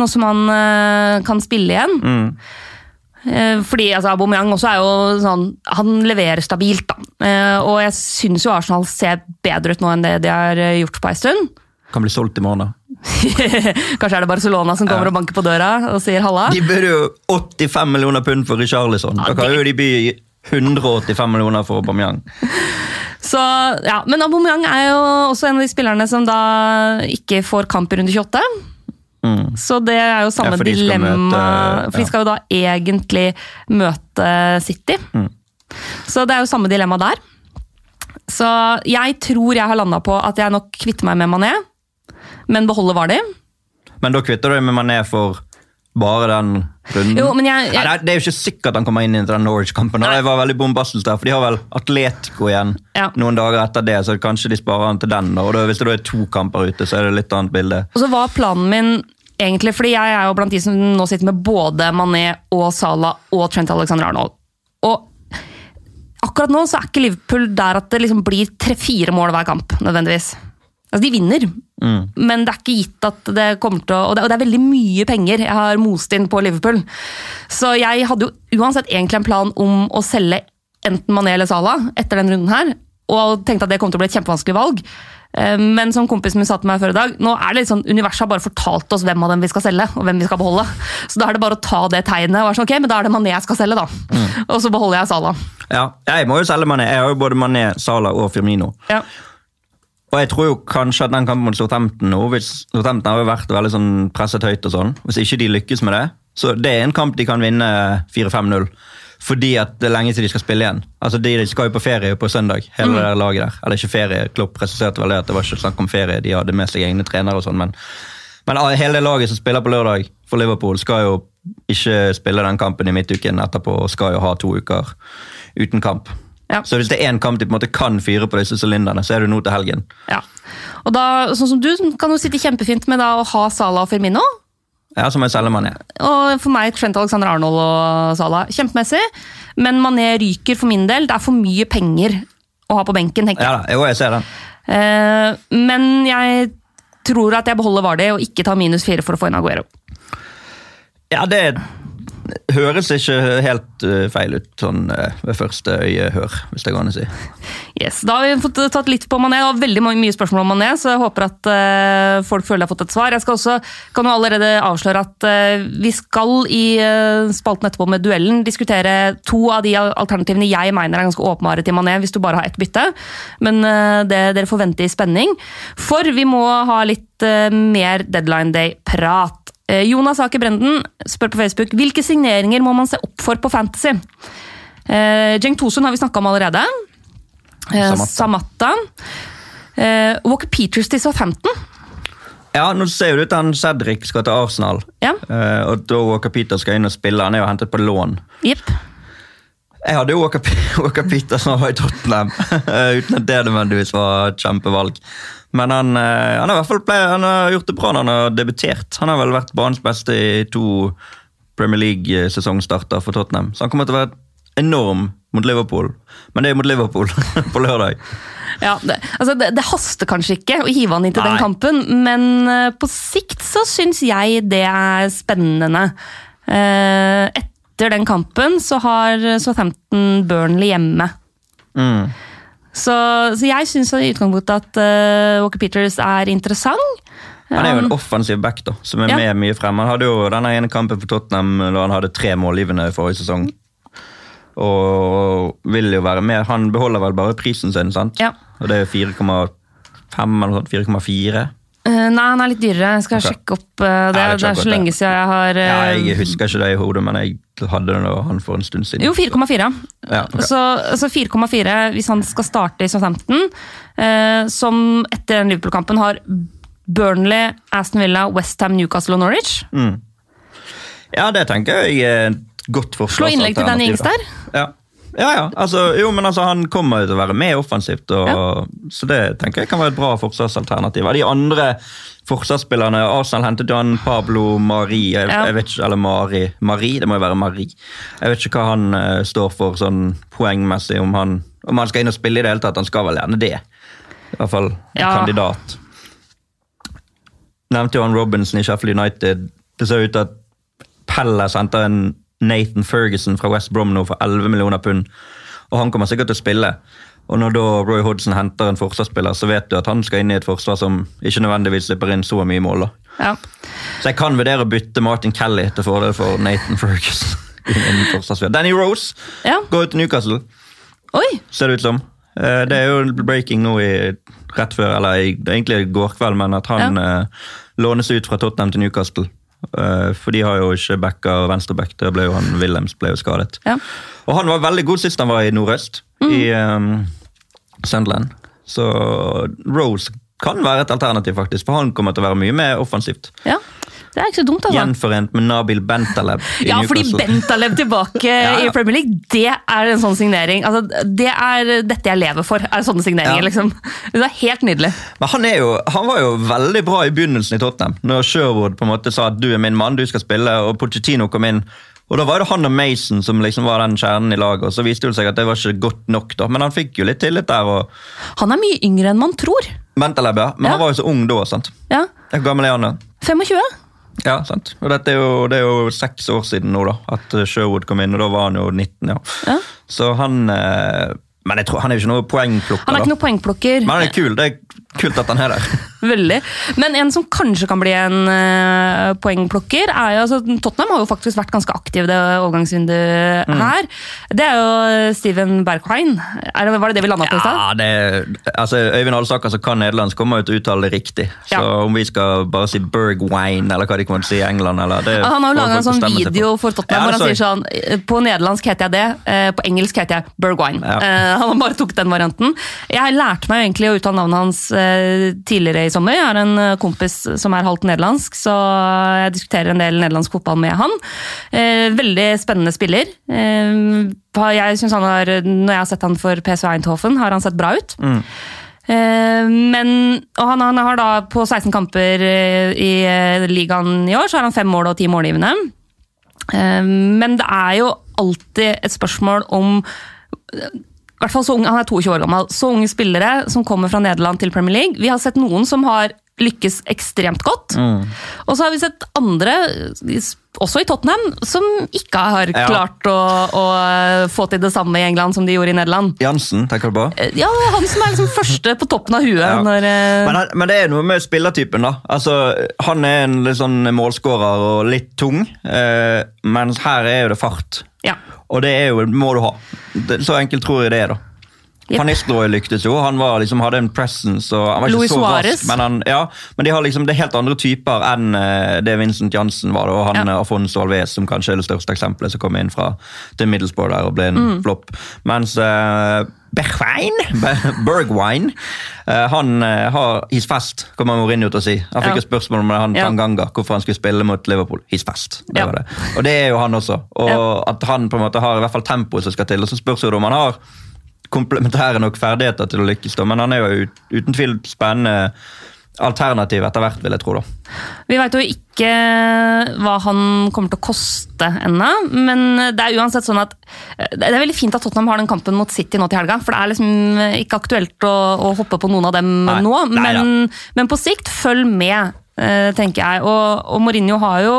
nå som han eh, kan spille igjen. Eh, fordi altså, Aubameyang også er jo sånn, han leverer stabilt, da. Eh, og jeg syns jo Arsenal ser bedre ut nå enn det de har eh, gjort på ei stund. Kan bli solgt i morgen. [LAUGHS] Kanskje er det Barcelona som kommer og banker på døra og sier halla. De bør jo 85 millioner pund for Richarlison. Da kan jo de by 185 millioner for Aubameyang. Så, ja, Men Aubameyang er jo også en av de spillerne som da ikke får kamp i runde 28. Mm. Så det er jo samme Ja, for dilemma, møte- for de skal jo da egentlig møte City. Mm. Så det er jo samme dilemma der. Så jeg tror jeg har landa på at jeg nok kvitter meg med Mané, men beholder Vardi. Men da kvitter du deg med Mané for bare den runden? Jo, men jeg- jeg- Nei, det er- jo ikke sikkert han kommer inn i den Norwich-kampen. Det var veldig bombastisk der, for De har vel Atletico igjen Ja. noen dager etter det, så kanskje de sparer han til den. Og da, Hvis det da er to kamper ute, så er det litt annet bilde. Og så var planen min egentlig, fordi jeg er jo blant de som nå sitter med både Mané og Salah og Trent Alexander Arnold. Og akkurat nå så er ikke Liverpool der at det liksom blir tre-fire mål hver kamp, nødvendigvis. Altså, De vinner, men det er ikke gitt at det kommer til å og det, og det er veldig mye penger jeg har most inn på Liverpool. Så jeg hadde jo uansett egentlig en plan om å selge enten Mané eller Salah etter den runden her, og tenkte at det kom til å bli et kjempevanskelig valg. Eh, Men som kompisen min sa til meg før i dag, nå er det litt sånn, universet har bare fortalt oss hvem av dem vi skal selge, og hvem vi skal beholde. Så da er det bare å ta det tegnet og være sånn, ok, men da er det Mané jeg skal selge, da. Og så beholder jeg Salah. Ja, Jeg må jo selge Mané. Jeg har jo både Mané, Salah og Firmino. Ja. Og jeg tror jo kanskje at den kampen mot Southampton nå, hvis Southampton har jo vært veldig sånn presset høyt og sånn, hvis ikke de lykkes med det, så det er en kamp de kan vinne 4-5-0. Fordi at det er lenge siden de skal spille igjen. Altså De skal jo på ferie på søndag, hele det der laget der. Eller ikke ferie, Klopp presiserte vel det at det var ikke snakk om ferie, de hadde med seg egne trenere og sånn, men, men hele det laget som spiller på lørdag for Liverpool, skal jo ikke spille den kampen i midtuken etterpå, og skal jo ha to uker uten kamp. Ja. Så hvis det er én kamp de på en måte kan fyre på disse sylinderne, så er det nå til helgen. Ja. Og da, sånn som du, kan jo sitte kjempefint med da å ha Salah og Firmino. Ja, som må selger selge Mané. Og for meg Trent Alexander Arnold og Salah. Kjempemessig. Men Mané ryker for min del. Det er for mye penger å ha på benken, tenker jeg. Ja jo, jeg ser den. Eh, men jeg tror at jeg beholder Vardø og ikke tar minus fire for å få inn Aguero. Ja, det høres ikke helt eh, feil ut sånn eh, ved første øyehør, hvis det går an å si. Yes, Da har vi fått tatt litt på Mané. Det var veldig mye spørsmål om Mané, så jeg håper at eh, folk føler de har fått et svar. Jeg skal også, kan jo allerede avsløre at vi skal i spalten etterpå med duellen diskutere to av de alternativene jeg mener er ganske åpenbare til Mané, hvis du bare har ett bytte. Men det dere får vente i spenning. For vi må ha litt mer Deadline Day-prat. Eh, Jonas Aker Brenden spør på Facebook hvilke signeringer må man se opp for på Fantasy. Jeng Tosun har vi snakka om allerede. Eh, Samatta. Eh, Walker Peters til Southampton. Ja, nå ser det ut til han Cedric skal til Arsenal. Ja, eh, og da Walker Peter skal inn og spille. Han er jo hentet på lån. Yep. Jeg hadde jo Walker, [LAUGHS] Peters Walker Peter som var i Tottenham, [LAUGHS] eh, uten at det nødvendigvis var kjempevalg. Men han, eh, han, har i hvert fall ple- han har gjort det bra når han har debutert. Han har vel vært banens beste i to Premier League-sesongstarter for Tottenham. Så han kommer til å være enorm mot Liverpool. Men det er mot Liverpool [LAUGHS] på lørdag. Ja, det, altså det, det haster kanskje ikke å hive han inn til den kampen, men eh, på sikt så syns jeg det er spennende. Eh, etter den kampen så har Southampton Burnley hjemme. Mm. Så, så jeg syns i utgangspunktet at uh, Walker Peters er interessant. Han er jo en Um, offensiv back da, som er Ja. med mye frem. Han hadde jo denne ene kampen for Tottenham da han hadde tre målgivende i forrige sesong. Og vil jo være med. Han beholder vel bare prisen sin, sant? Ja. Og det er 4,5 eller noe sånt. 4,4. Uh, nei, han er litt dyrere. Jeg skal okay. sjekke opp uh, det. Nei, det det er så lenge siden jeg har uh, Ja, jeg husker ikke det i hodet, men jeg hadde det han for en stund siden. Jo, 4,4. Ja, okay. Så, så 4,4 hvis han skal starte i Southampton, eh, som etter den Liverpool-kampen har Burnley, Aston Villa, Westham, Newcastle og Norwich. Mm. Ja, det tenker jeg er et godt Slå innlegg til Danny Ings der. Ja. Ja, ja. Altså, jo, men altså, han kommer til å være med offensivt, og, så det tenker jeg kan være et bra forsvarsalternativ. De andre forsvarsspillerne Arsenal hentet jo han Pablo Mari, jeg, Ja. jeg vet ikke, eller Mari. Mari, det må jo være Mari. Jeg vet ikke hva han uh, står for sånn poengmessig, om han, om han skal inn og spille i det hele tatt. Han skal vel gjerne det. I hvert fall Ja. kandidat. Nevnte jo han Robinson i Sheffield United. Det ser ut til at Palace henter en Nathan Ferguson fra West Brom nå for 11 millioner pund. Og han kommer sikkert til å spille. Og når da Roy Hodgson henter en forsvarsspiller, så vet du at han skal inn i et forsvar som ikke nødvendigvis slipper inn så mye mål. Ja. Så jeg kan vurdere å bytte Martin Kelly til fordel for Nathan Ferguson. Danny Rose ja. går ut til Newcastle, Oi! ser det ut som. Eh, Det er jo breaking nå i rett før, eller er egentlig i går kveld, men at han ja. lånes ut fra Tottenham til Newcastle. Eh, for de har jo ikke backa venstreback. Det ble jo han Wilhelms ble jo skadet. Ja. Og han var veldig god sist han var i Nordøst, i um, Sunderland. Så Rose kan være et alternativ, faktisk, for han kommer til å være mye mer offensivt. ja. Det er ikke så dumt, altså. Gjenforent med Nabil Bentaleb Ja, fordi Bentaleb tilbake [LAUGHS] Ja, ja. i Premier League, det er en sånn signering. Altså, det er dette jeg lever for, er sånne signeringer, Ja. liksom. Det er helt nydelig. Men han, jo, han var jo veldig bra i begynnelsen i Tottenham. Når Sherwood på en måte sa at du er min mann, du skal spille, og Pochettino kom inn. Og Da var det han og Mason som liksom var den kjernen i laget. og Så viste det seg at det var ikke godt nok, da. Men han fikk jo litt tillit der. og Han er mye yngre enn man tror. Mentalab, ja. Men Ja. han var jo så ung da. sant? Ja, Hvor gammel er han da? 25. Ja, sant. Og er jo, Det er jo seks år siden nå da, at Sherwood kom inn, og da var han jo 19. ja. Ja. Så han eh, Men jeg tror han er jo ikke noe poengplukker. Han er ikke noe poengplukker. Men han er kul. Det er kult at han er der. [LAUGHS] Veldig. Men en som kanskje kan bli en uh, poengplukker, er jo altså, Tottenham har jo faktisk vært ganske aktiv det overgangsvinduet Mm. her. Det er jo Steven Bergwijn. Er var det det vi landa på i stad? Ja, det, altså Øyvind Alsaker som kan nederlandsk, kommer jo til å uttale det riktig. Så Ja. om vi skal bare si Bergwijn, eller hva de kommer til å si i England eller det Han har jo laga en sånn video for Tottenham Ja, hvor han sier sånn eh, På nederlandsk heter jeg det, eh, på engelsk heter jeg Bergwijn. Ja. Eh, Han bare tok den varianten. Jeg lærte meg egentlig å uttale navnet hans eh, tidligere i sommer. Jeg har en eh, kompis som er halvt nederlandsk, så jeg diskuterer en del nederlandsk fotball med han. Veldig spennende spiller. Jeg synes han har, Når jeg har sett han for PSV Eindhoven, har han sett bra ut. Mm. Men, og han, han har da på 16 kamper i ligaen i år, så har han fem mål og ti målgivende. Men det er jo alltid et spørsmål om hvert fall så unge, Han er 22 år gammel. Så unge spillere som kommer fra Nederland til Premier League. Vi har sett noen som har lykkes ekstremt godt. Og så har vi sett andre også i Tottenham, som ikke har Ja. klart å, å få til det samme i England som de gjorde i Nederland. Jansen, tenker du på? Eh, Ja, han som er liksom første på toppen av huet. Ja. Når, eh, Men, han- men det er noe med spillertypen. da. Altså, Han er en litt sånn målskårer og litt tung, eh, mens her er jo det fart. ja. Og det er jo, må du ha. Det, så enkelt tror jeg det er. da. Jep. Van Nistelrooy lyktes jo. Han var, liksom, hadde en presence. og han var ikke Louis så rask, men, han, ja, men de har liksom, det er helt andre typer enn eh, det Vincent Jansen var. Og han Ja. eh, Afonso Alves, som kanskje er det største eksempelet, som kom inn fra til Middlesbrough der og ble en Mm. flopp. Mens uh, Bergwijn, Bergwijn eh, han eh, har His fast, kommer Mourinho til å si. Han fikk Ja. et spørsmål om han Ja. Tanganga, hvorfor han skulle spille mot Liverpool. His fast. Det Ja. var det. Og det er jo han også. Og Ja. at han på en måte har i hvert fall tempoet som skal til. Og så spørs det om han har komplementære nok ferdigheter til å lykkes, men han er jo uten tvil spennende alternativ etter hvert, vil jeg tro. da. Vi veit jo ikke hva han kommer til å koste ennå, men det er uansett sånn at eh, Det er veldig fint at Tottenham har den kampen mot City nå til helga, for det er liksom ikke aktuelt å, å hoppe på noen av dem Nei. nå. Men, men på sikt, følg med, eh, tenker jeg. Og, og Mourinho har jo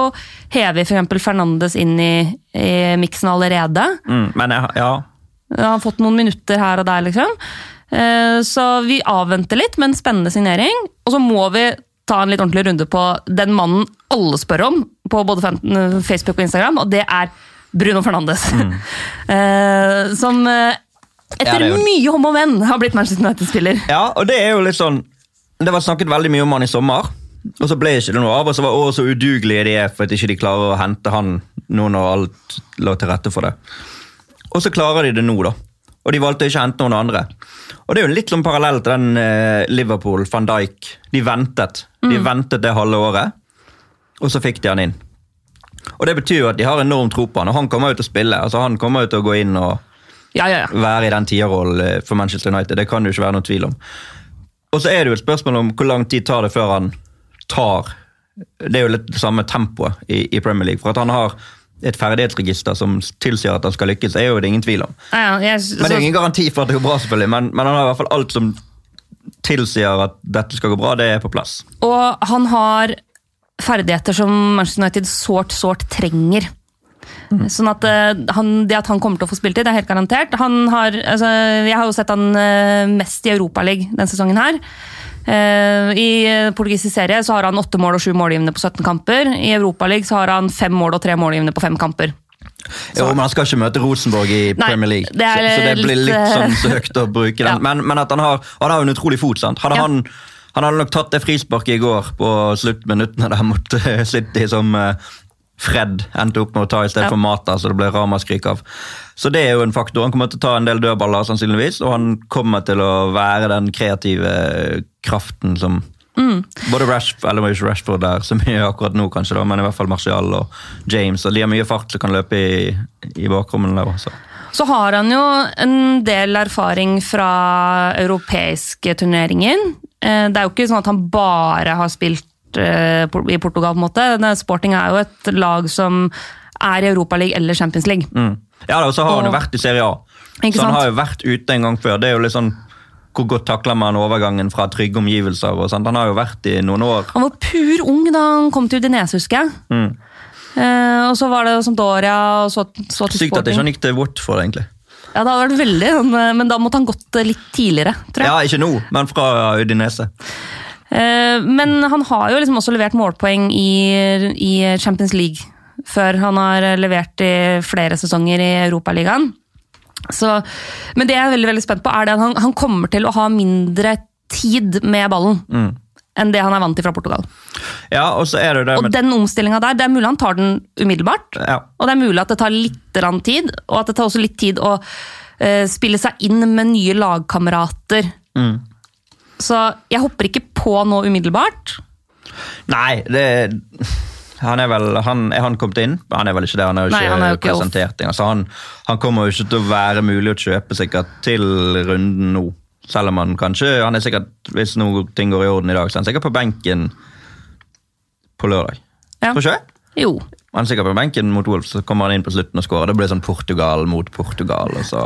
hevet f.eks. Fernandes inn i, i miksen allerede. Mm, men jeg, ja, Han har fått noen minutter her og der, liksom. Eh, Så vi avventer litt, men spennende signering. Og så må vi ta en litt ordentlig runde på den mannen alle spør om på både Facebook og Instagram, og det er Bruno Fernandes. Mm. [LAUGHS] Som etter Ja, jo- mye om og men har blitt Manchester United-spiller. ja, og det er jo litt sånn Det var snakket veldig mye om han i sommer, og så ble ikke det noe av. Og så var også så udugelige de er for at ikke de klarer å hente han nå når alt lå til rette for det. Og så klarer de det nå, da. Og de valgte ikke å hente noen andre. Og det er jo litt sånn parallell til den eh, Liverpool, van Dijk. De ventet. De ventet det halve året, og så fikk de han inn. Og det betyr jo at de har enorm tro på han, og han kommer jo til å spille. altså Han kommer jo til å gå inn og Ja, ja, ja. være i den tierrollen eh, for Manchester United. Det kan det jo ikke være noen tvil om. Og så er det jo et spørsmål om hvor lang tid tar det før han tar Det er jo litt det samme tempoet i, i Premier League. For at han har et ferdighetsregister som tilsier at han skal lykkes, er jo det ingen tvil om. ja, jeg, så, Men det er ingen garanti for at det går bra, selvfølgelig. Men, men han har i hvert fall alt som tilsier at dette skal gå bra, det er på plass. Og han har ferdigheter som Manchester United sårt, sårt trenger. Sånn at eh, han, Det at han kommer til å få spilletid, det er helt garantert. Han har, altså, jeg har jo sett han eh, mest i Europaligaen denne sesongen. her. Eh, I eh, portugisisk serie så har han åtte mål og sju målgivende på 17 kamper. I Europaligaen så har han fem mål og tre målgivende på fem kamper. Jo, men Han skal ikke møte Rosenborg i Nei, Premier League, det så, så det blir litt, litt eh, sånn søkt å bruke den. [LAUGHS] Ja. Men, men at han har, han har en utrolig fot. sant? Hadde Ja. han, han hadde nok tatt det frisparket i går på sluttminuttene der mot City, som Fred endte opp med å ta i stedet Ja. for Mata, så det ble ramaskrik av. Så det er jo en faktor. Han kommer til å ta en del dødballer, sannsynligvis, og han kommer til å være den kreative kraften som Mm. Både Rashford, eller ikke Rashford der så mye akkurat nå, kanskje, da, men i hvert fall Martial og James. og De har mye fart som kan løpe i, i bakrommene der også. Så har han jo en del erfaring fra europeiske turneringer. Eh, Det er jo ikke sånn at han bare har spilt eh, i Portugal. på en måte. Sporting er jo et lag som er i Europaligaen eller Champions League. Mm. Ja, og så har han jo vært i Serie A. Ikke så han sant? har jo vært ute en gang før. Det er jo litt sånn, Hvor godt takler man overgangen fra trygge omgivelser? og sånt. Han har jo vært i noen år. Han var pur ung da han kom til Udinese, husker jeg. Mm. Eh, og så var det Sampdoria, og så, så til Sykt at ikke Sporting. han gikk til Watford, egentlig. Ja, det hadde vært veldig, sånn, Men da måtte han gått litt tidligere, tror jeg. Ja, Ikke nå, men fra Udinese. Eh, Men han har jo liksom også levert målpoeng i, i Champions League før. Han har levert i flere sesonger i Europaligaen. Så, men det jeg er veldig, veldig spent på, er det at han, han kommer til å ha mindre tid med ballen enn det han er vant til fra Portugal. Ja, og så er det det Og med den omstillinga der, det er mulig han tar den umiddelbart. ja. Og det er mulig at det tar litt tid, og at det tar også litt tid å uh, spille seg inn med nye lagkamerater. Mm. Så jeg hopper ikke på nå umiddelbart. Nei, det han er vel, han, Er han kommet inn? Han er vel ikke det. Han er jo Nei, ikke, han er jo ikke presentert engang. Altså, han, han kommer jo ikke til å være mulig å kjøpe sikkert til runden nå. Selv om han kanskje han er sikkert, Hvis noe ting går i orden i dag, så er han sikkert på benken på lørdag. Ja. Tror ikke jeg? Jo. Han er sikkert på benken mot Wolf, så kommer han inn på slutten og skårer. Det blir sånn Portugal mot Portugal, og så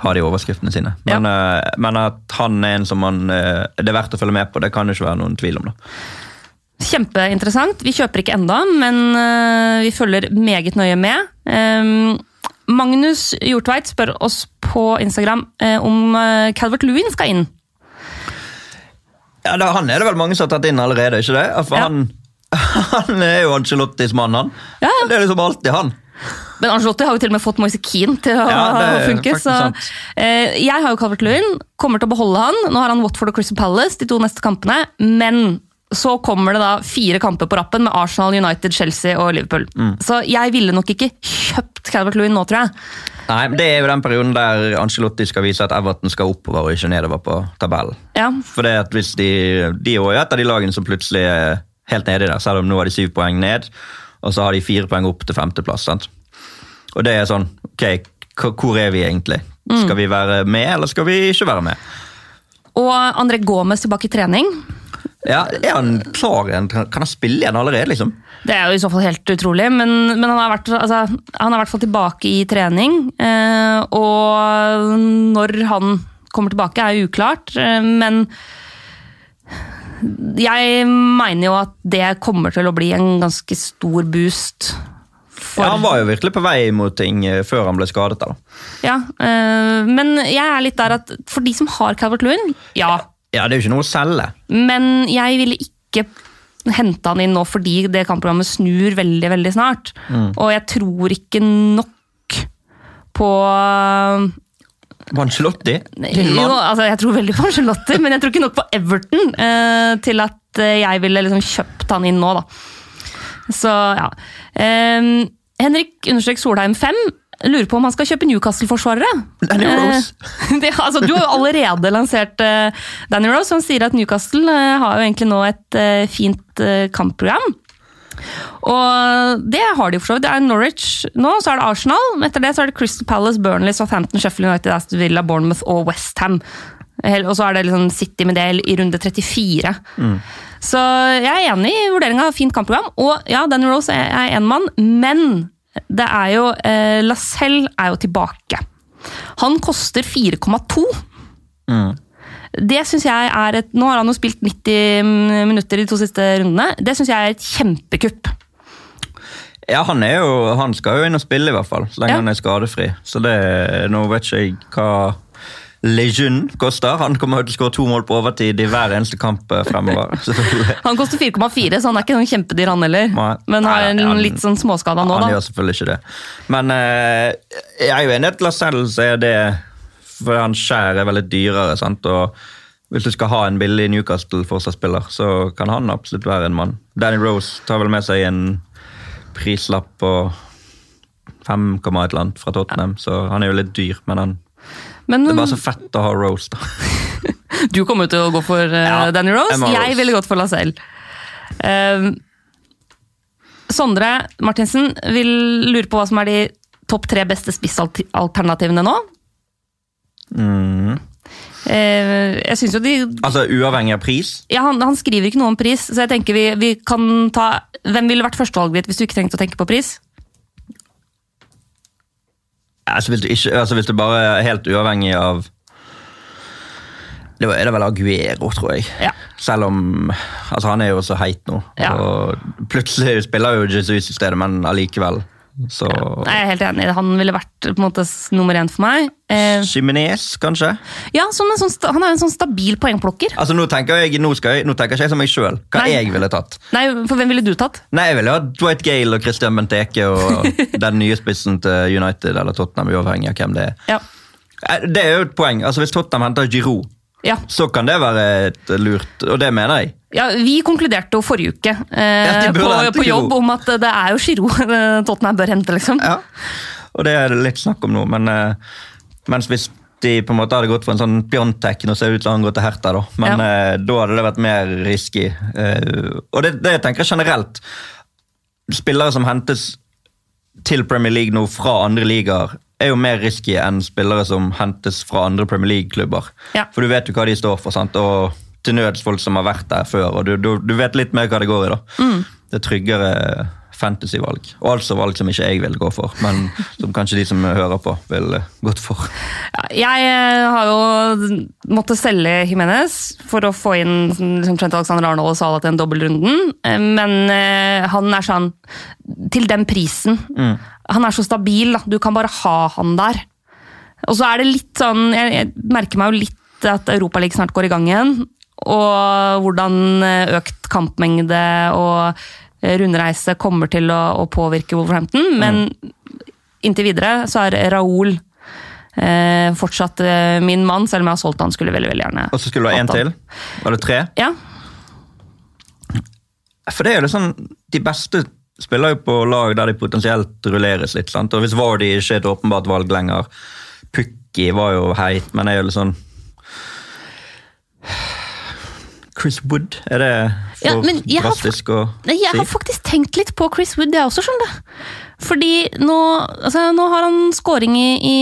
har de overskriftene sine. Men, ja. men at han er en som man, eh, det er verdt å følge med på, det kan det ikke være noen tvil om. da. Kjempeinteressant. Vi kjøper ikke enda, men eh, vi følger meget nøye med. Ehm, Magnus Hjortveit spør oss på Instagram eh, om uh, Calvert Lewin skal inn. Ja, da, Han er det vel mange som har tatt inn allerede, ikke det? For Ja. han, [LAUGHS] han er jo Angelottis mann, han. Ja, ja. Det er liksom alltid han. Men Angelotti har jo til og med fått Moise Keane til å Ja, funke. Så, eh, jeg har jo Calvert Lewin, kommer til å beholde han. Nå har han Watford og Crystal Palace de to neste kampene. Men så kommer det da fire kamper på rappen med Arsenal, United, Chelsea og Liverpool. Mm. Så jeg ville nok ikke kjøpt Calvert Lewin nå, tror jeg. Nei, men Det er jo den perioden der Ancelotti skal vise at Everton skal oppover og ikke nedover på tabellen. Ja, For det at hvis De de er jo et av de lagene som plutselig er helt nedi der, selv om nå har de syv poeng ned, og så har de fire poeng opp til femteplass. sant? Og det er sånn, ok, hvor er vi egentlig? Skal vi være med, eller skal vi ikke være med? Og André Gomez tilbake i trening. Ja, Er han klar igjen? Kan han spille igjen allerede, liksom? Det er jo i så fall helt utrolig, men, men han, har vært, altså, han er i hvert fall tilbake i trening. Eh, og når han kommer tilbake, er uklart. Eh, men jeg mener jo at det kommer til å bli en ganske stor boost. For, Ja, Han var jo virkelig på vei mot ting eh, før han ble skadet. da. Ja, eh, men jeg er litt der at for de som har Calvert Lewin, ja. Ja, Det er jo ikke noe å selge. Men jeg ville ikke hente han inn nå fordi det kampprogrammet snur veldig veldig snart. Og jeg tror ikke nok på Ancelotti, jo, altså Jeg tror veldig på Charlotte, men jeg tror ikke nok på Everton eh, til at eh, jeg ville liksom kjøpt han inn nå, da. Så ja. Eh, Henrik understrek Solheim 5 lurer på om han skal kjøpe Newcastle-forsvarere. Danny Rose. Eh, [LAUGHS] det, altså, du har jo allerede lansert eh, Danny Rose, som sier at Newcastle eh, har jo egentlig nå et fint kampprogram. Og det har de for så vidt. Det er Norwich nå, så er det Arsenal. Etter det så er det Crystal Palace, Burnley, Southampton, Sheffield United, Aston Villa, Bournemouth og Westham. Og så er det liksom City med del i runde 34. Så jeg er enig i vurderinga av fint kampprogram. Og ja, Danny Rose er- er én mann, men det er jo eh, Lacelle er jo tilbake. Han koster 4,2. Det synes jeg er et Nå har han jo spilt 90 minutter i de to siste rundene. Det syns jeg er et kjempekupp. Ja, han, er jo, han skal jo inn og spille, i hvert fall, så lenge Ja. han er skadefri. Så det, Nå vet ikke jeg hva Lejeune koster. Han kommer til å skåre to mål på overtid i hver eneste kamp eh, fremover. [LAUGHS] Han koster 4,4, så han er ikke noen kjempedyr, han heller. Nei. Men har en han- litt sånn småskada nå, Han da. gjør selvfølgelig ikke det. Men eh, jeg er jo enig i at Lascelles er det For han skjærer er veldig dyrere. sant? Og hvis du skal ha en billig Newcastle-forsvarsspiller, så kan han absolutt være en mann. Danny Rose tar vel med seg en prislapp på 5, et eller annet fra Tottenham, så han er jo litt dyr, men han, Men det er bare så fett å ha Rose, da. [LAUGHS] du kommer til å gå for uh, Ja, Danny Rose. jeg Jeg ville gått for Lacelle. Uh, Sondre Martinsen vil lure på hva som er de topp tre beste spissalternativene nå. Mm. Eh, jeg synes jo de Altså uavhengig av pris. ja, han, han skriver ikke noe om pris, så jeg tenker vi, vi kan ta Hvem ville vært førstevalget ditt hvis du ikke trengte å tenke på pris? Altså hvis, du ikke, altså hvis du bare er helt uavhengig av Det er det vel Aguero, tror jeg. Ja. Selv om altså Han er jo så heit nå. Ja. Og plutselig spiller jo Jesus i stedet, men allikevel. Så Nei, Jeg er helt enig. Han ville vært på en måte nummer én for meg. Eh, Jimenez, kanskje? ja, sånn, sta- Han er en sånn stabil poengplukker. Altså Nå tenker jeg nå jeg, nå tenker jeg som meg sjøl, hva Nei. jeg ville tatt. Nei, for hvem ville du tatt? Nei, Jeg ville ha Dwight Gale og Christian Benteke og [LAUGHS] den nye spissen til United eller Tottenham, uavhengig av hvem det er. Ja. Eh, Det er jo et poeng. Altså Hvis Tottenham henter Giroud, Ja. så kan det være et lurt, og det mener jeg. Ja, Vi konkluderte jo forrige uke eh, Ja, på, på jobb om at det er jo Giro [LAUGHS] Tottenham bør hente, liksom. Ja, og det er det litt snakk om nå, men eh, mens hvis de på en måte hadde gått for en sånn Piontek, nå ser det ut til han går til Hertha, da, men eh, da hadde det vært mer risky. Eh, og det, det tenker jeg generelt. Spillere som hentes til Premier League nå fra andre ligaer, er jo mer risky enn spillere som hentes fra andre Premier League-klubber. Ja. For du vet jo hva de står for, sant? og til nøds folk som har vært der før, og du, du, du vet litt mer hva det går i. da. Det er tryggere fantasyvalg. Og altså valg som ikke jeg vil gå for, men [LAUGHS] som kanskje de som hører på, vil gått for. Ja, Jeg eh, har jo måttet selge Jimenez for å få inn liksom, Trent Alexander Arnold og Sala til den dobbeltrunden, Eh, men eh, han er sånn Til den prisen. Han er så stabil, da. Du kan bare ha han der. Og så er det litt sånn Jeg, jeg merker meg jo litt at Europaligaen snart går i gang igjen. Og hvordan eh, økt kampmengde og eh, rundreise kommer til å, å påvirke Wolverhampton. Men inntil videre så er Raoul eh, fortsatt eh, min mann, selv om jeg har solgt han. Skulle veldig, veldig gjerne Og så skulle du ha én til. Var det tre? Ja, For det er jo liksom, De beste spiller jo på lag der de potensielt rulleres litt. sant? Og Hvis Vardy ikke er et åpenbart valg lenger Pukki var jo heit, men er jo litt sånn Chris Wood, er det for Ja, drastisk har å Nei, Jeg har faktisk tenkt litt på Chris Wood, jeg også, skjønner du. Fordi nå, altså, nå har han scoring i, i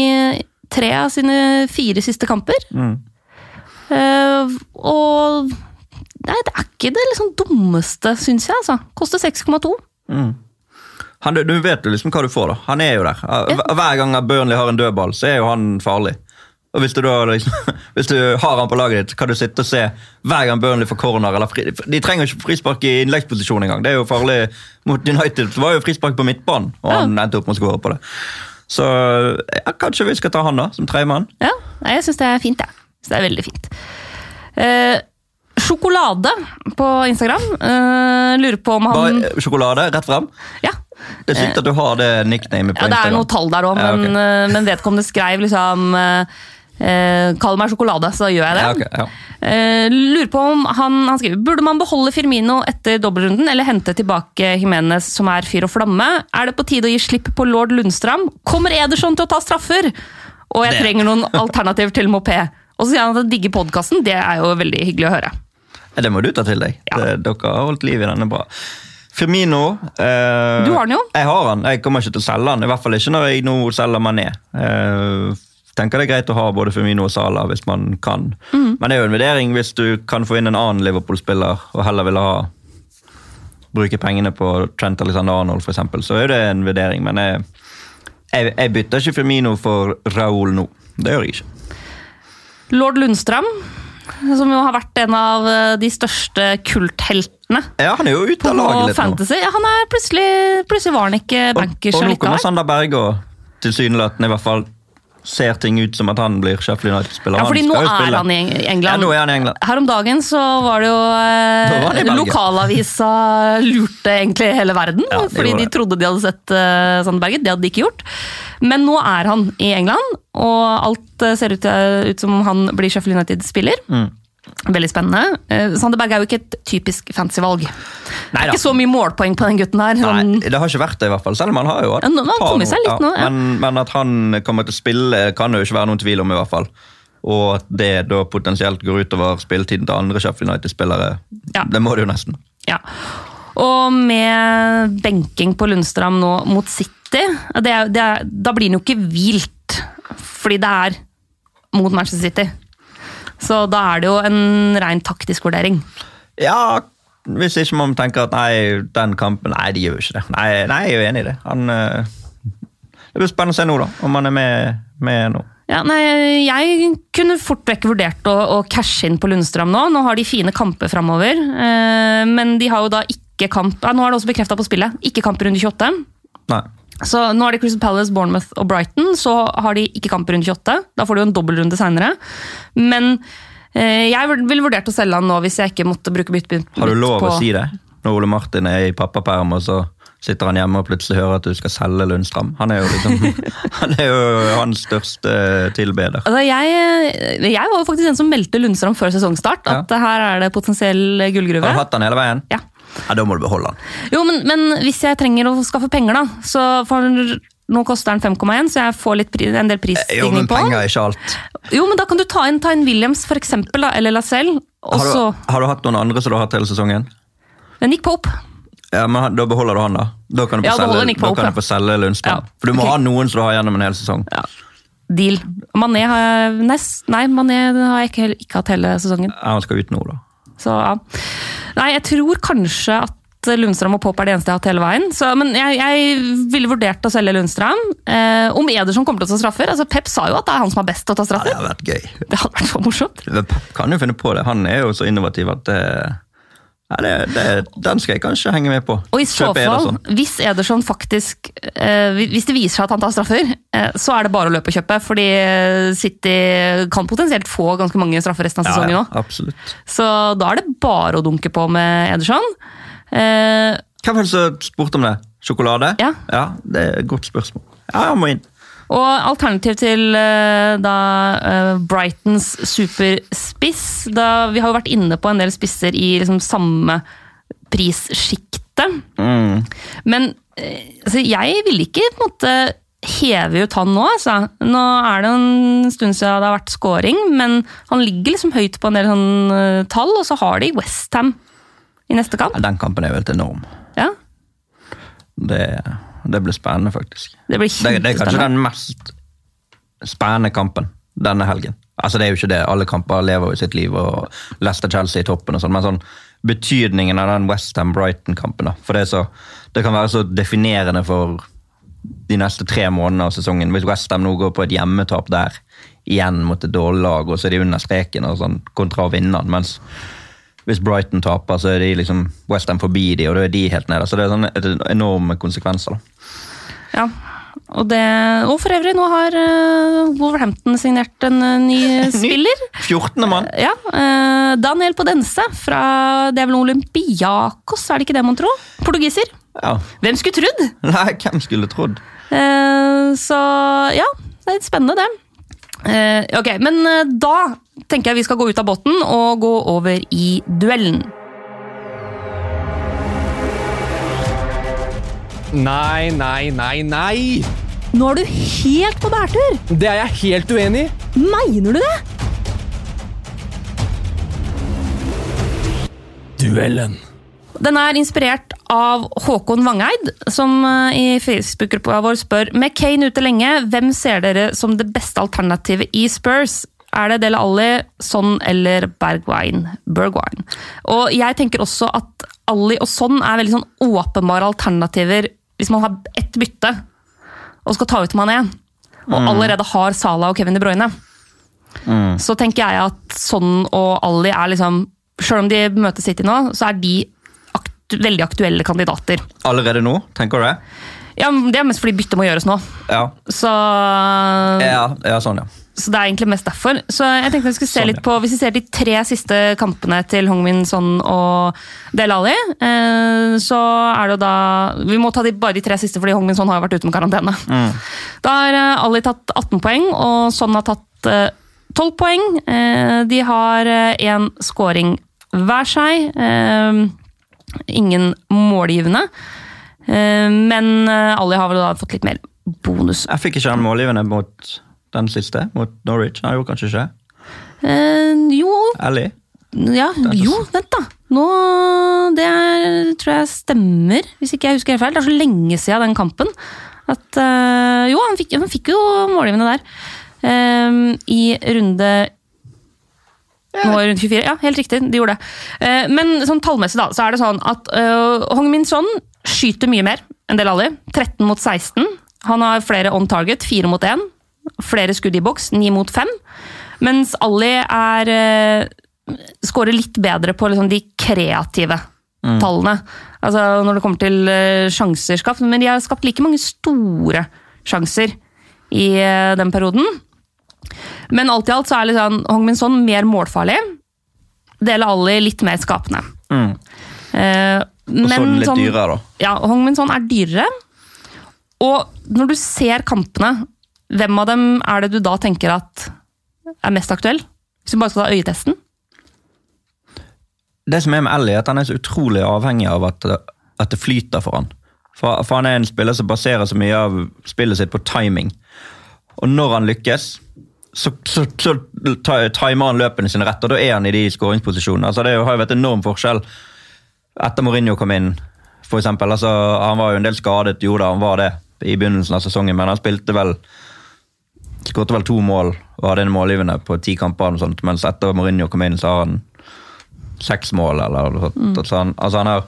tre av sine fire siste kamper. Mm. Uh, og nei, det er ikke det liksom dummeste, syns jeg. altså. Koster 6,2. Han, du vet jo liksom hva du får, da. Han er jo der. Hver gang Burnley har en dødball, så er jo han farlig. Og Hvis du da liksom, [LAUGHS] hvis du har han på laget ditt, kan du sitte og se hver gang Burnley får corner. eller fri, De trenger ikke frispark i innleggsposisjon engang. Det er jo farlig. Mot United det var jo frispark på midtbanen, og han endte opp med å skåre på det. Så ja, kanskje vi skal ta han da, som tredjemann. Ja, jeg syns det er fint, jeg. Ja. det er veldig fint. Eh, sjokolade på Instagram. eh, lurer på om han Bare sjokolade, rett frem. Ja, Det er sykt at du har det nicknamet på Ja, det er Instagram. noe tall der òg, men, ja, okay. men vedkommende skrev liksom eh, eh, Kall meg sjokolade, så gjør jeg det. Ja, okay, ja. Eh, lurer på om han, han skriver Burde man beholde Firmino etter dobbeltrunden eller hente tilbake Jimenez, som er fyr og flamme? Er det på tide å gi slipp på lord Lundstram? Kommer Ederson til å ta straffer? Og jeg Det- trenger noen [LAUGHS] alternativer til Mopé. Og så sier han at han digger podkasten. Det er jo veldig hyggelig å høre. Det må du ta til deg. Ja. Det, dere har holdt liv i denne bra. Firmino eh, Du har den jo. Jeg har den. Jeg kommer ikke til å selge den. I hvert fall ikke når jeg nå selger Mané. Eh, tenker det er greit å ha både Firmino og Salah hvis man kan. Mm. Men det er jo en vurdering hvis du kan få inn en annen Liverpool-spiller og heller vil ha bruke pengene på Trent Alexander Arnold, eksempel, så er det en vurdering. Men jeg, jeg, jeg bytter ikke Firmino for Raúl nå. Det gjør jeg ikke. Lord Lundstrøm, som jo har vært en av eh, de største kultheltene Ja, Han er jo ute av laget litt nå. Fantasy. Ja, han er plutselig, plutselig var han ikke Og, bankers og nå kommer. Sander Berge og tilsynelatende i hvert fall ser ting ut som at han blir Sheffield United-spiller. Ja, fordi Han nå er han i England. Ja, nå er han i England. Her om dagen så var det jo det eh, Belgia. Lokalavisa lurte egentlig hele verden. Ja, fordi de trodde de hadde sett eh, Sandberget. Det hadde de ikke gjort. Men nå er han i England, og alt eh, ser ut, ut som han blir Sheffield United-spiller. Mm. Veldig spennende. Uh, Sander Berge er jo ikke et typisk fancy-valg. Neida. Det er Ikke så mye målpoeng på den gutten her. Nei, det har ikke vært det, i hvert fall. Selv om han har jo hatt Ja, han seg litt nå, ja. Men, men at han kommer til å spille, kan det jo ikke være noen tvil om, i hvert fall. Og at det da potensielt går utover spilletiden til andre Sheffield United-spillere, Ja. det må det jo nesten. Ja. Og med benking på Lundstram nå mot City, det er, det er, da blir han jo ikke hvilt. Fordi det er mot Manchester City. Så da er det jo en rein taktisk vurdering. Ja, hvis ikke man tenker at nei, den kampen Nei, de gjør jo ikke det. Nei, nei jeg er jo enig i det. Han, eh, det blir spennende å se nå, da, om han er med, med nå. Ja, nei, jeg kunne fort vekk vurdert å, å cashe inn på Lundstrøm nå. Nå har de fine kamper framover, eh, men de har jo da ikke kamp ja, Nå er det også bekrefta på spillet. Ikke kamp runde 28. Nei. Så nå er det Crystal Palace, Bournemouth og Brighton. Så har de ikke kamp i runde 28. Da får de jo en dobbeltrunde seinere. Men eh, jeg ville vurdert å selge han nå hvis jeg ikke måtte bruke bytte Har du lov på å si det? Når Ole Martin er i pappaperm, og så sitter han hjemme og plutselig hører at du skal selge Lundstrand. Han er jo liksom, [LAUGHS] han er jo hans største tilbeder. Altså, jeg, jeg var jo faktisk den som meldte Lundstrøm før sesongstart. At her er det potensiell gullgruve. Har du hatt han hele veien? Ja. Ja, Da må du beholde han. Jo, men, men hvis jeg trenger å skaffe penger, da, så for nå koster den 5,1, så jeg får litt, en del prisstigning men på den. penger er ikke alt. Jo, men da kan du ta inn, ta inn Williams, for eksempel, da, eller Lacelle. Har du, har du hatt noen andre som du har hatt hele sesongen? Nick Pope. Ja, men Da beholder du han, da. Da kan du få, Ja, selge, Nick da kan du få selge Lundstrøm. Ja, For du må okay. ha noen som du har gjennom en hel sesong. Ja. Deal. Mané har jeg nest, Nei, Mané har jeg ikke, ikke hatt hele sesongen. Ja, Han skal ut nå, da. Så ja. Nei, jeg tror kanskje at Lundstrøm og Pop er det eneste jeg har hatt hele veien. Så, men jeg, jeg ville vurdert å selge Lundstrøm. Eh, om Ederson kommer til å ta straffer altså Pep sa jo at det er han som er best til å ta Ja, det straffer. hadde vært gøy. Det hadde vært så morsomt. Pep kan jo finne på det. Han er jo så innovativ at det, ja, det, det, Den skal jeg kanskje henge med på. Og i så fall, hvis Ederson faktisk eh, Hvis det viser seg at han tar straffer, eh, så er det bare å løpe og kjøpe. Fordi eh, City kan potensielt få ganske mange straffer resten av sesongen òg. ja, ja. Så da er det bare å dunke på med Ederson. Eh, Hvem var det som spurte om det? Sjokolade? Ja. Det er et godt spørsmål. Ja, jeg må inn. Og alternativ til eh, da eh, Brightons superspiss da, Vi har jo vært inne på en del spisser i liksom samme prissjiktet. Mm. Men eh, altså, jeg ville ikke på en måte heve ut han nå. Altså. Nå er det en stund siden det har vært scoring, men han ligger liksom høyt på en del sånn, tall, og så har de Westham i neste kamp. Ja, Den kampen er jo helt enorm. Ja, Det, det blir spennende, faktisk. det blir Det, det er kanskje den mest spennende kampen denne helgen. Altså Det er jo ikke det, alle kamper lever jo sitt liv, og Leicester-Chelsea i toppen og sånn, men sånn betydningen av den Westham-Brighton-kampen. da. For det, så, det kan være så definerende for de neste tre månedene av sesongen. Hvis Westham nå går på et hjemmetap der, igjen mot et dårlig lag, og så er de under streken og sånn, kontra å vinne den, mens hvis Brighton taper, så er de liksom Westham forbi de, og da er de helt nede. Så det er sånne enorme konsekvenser. da. Ja. Og, det, og for øvrig, nå har eh, Wolverhampton signert en eh, ny [LAUGHS] spiller. 14. mann! Ja, eh, Daniel Podense fra det er vel Olympiakos, er det ikke det man tror? Portugiser. Ja. Hvem skulle trodd? Nei, hvem skulle trodd? Så ja, det er litt spennende det. Ok, men da tenker jeg vi skal gå ut av båten og gå over i duellen. Nei, nei, nei, nei! Nå er du helt på bærtur! Det er jeg helt uenig i. Mener du det? Duellen. Den er inspirert av Håkon Vangeid, som eh, i Facebook-gruppa vår spør med Kane ute lenge, hvem ser dere som det beste alternativet i Spurs? Er det Dele Alli, Son eller Bergwijn? Bergwijn. Og jeg tenker også at Alli og Son er veldig sånn åpenbare alternativer hvis man har ett bytte og skal ta ut Mané, og allerede har Salah og Kevin De Bruyne. Så tenker jeg at Son og Alli er liksom Selv om de møter City nå, så er de aktu veldig aktuelle kandidater. Allerede nå, tenker du det? Ja, Det er mest fordi byttet må gjøres nå. Ja. Så, Ja, ja sånn, ja. Så det er egentlig mest derfor. Så jeg tenkte vi skulle se Sånn, litt på, Hvis vi ser de tre siste kampene til Hongmin Son og Del Ali, eh, så er det jo da Vi må ta de, bare de tre siste, fordi Hongmin Son har vært ute med karantene. Da har eh, Ali tatt 18 poeng, og Son har tatt eh, 12 poeng. Eh, de har én scoring hver seg. Eh, ingen målgivende. Eh, men eh, Ali har vel da fått litt mer bonus. Jeg fikk ikke han målgivende mot den siste, mot Norwich. Nei, jo, kanskje ikke? Eh, jo, Ellie? ja, jo, vent da. Nå, det er, tror jeg stemmer, hvis ikke jeg husker helt feil. Det er så lenge siden den kampen. At, eh, jo, han fikk, han fikk jo målgivende der. Eh, I runde Nå er det runde 24. Ja, helt riktig, de gjorde det. Eh, men sånn tallmessig da, så er det sånn at uh, Hong Min Son skyter mye mer enn Del Alli. 13 mot 16. Han har flere on target, 4 mot 1. Flere skudd i boks, 9 mot 5. Mens Ali er uh, skårer litt bedre på liksom, de kreative tallene. Altså når det kommer til uh, sjanser skapt. Men de har skapt like mange store sjanser i uh, den perioden. Men alt i alt så er liksom Hong Min Son mer målfarlig. Dele Ali litt mer skapende. Mm. Eh, Og men sånn litt sånn- dyrere, da. Ja, Hong Min Son er dyrere. Og når du ser kampene, hvem av dem er det du da tenker at er mest aktuell? Hvis du bare skal ta øyetesten? Det som er med Ellie, er at han er så utrolig avhengig av at, at det flyter for han. For, for han er en spiller som baserer så mye av spillet sitt på timing. Og når han lykkes, så, så, så timer han løpene sine rett, og da er han i de skåringsposisjonene. Altså, det har jo vært en enorm forskjell etter Mourinho kom inn, eksempel. Altså, han var jo en del skadet, jo da, han var det i begynnelsen av sesongen, men han spilte vel skåret vel to mål og hadde en målgivende på ti kamper, sånt, mens etter Mourinho kom inn, så har han seks mål, eller noe sånt. Så han, altså han har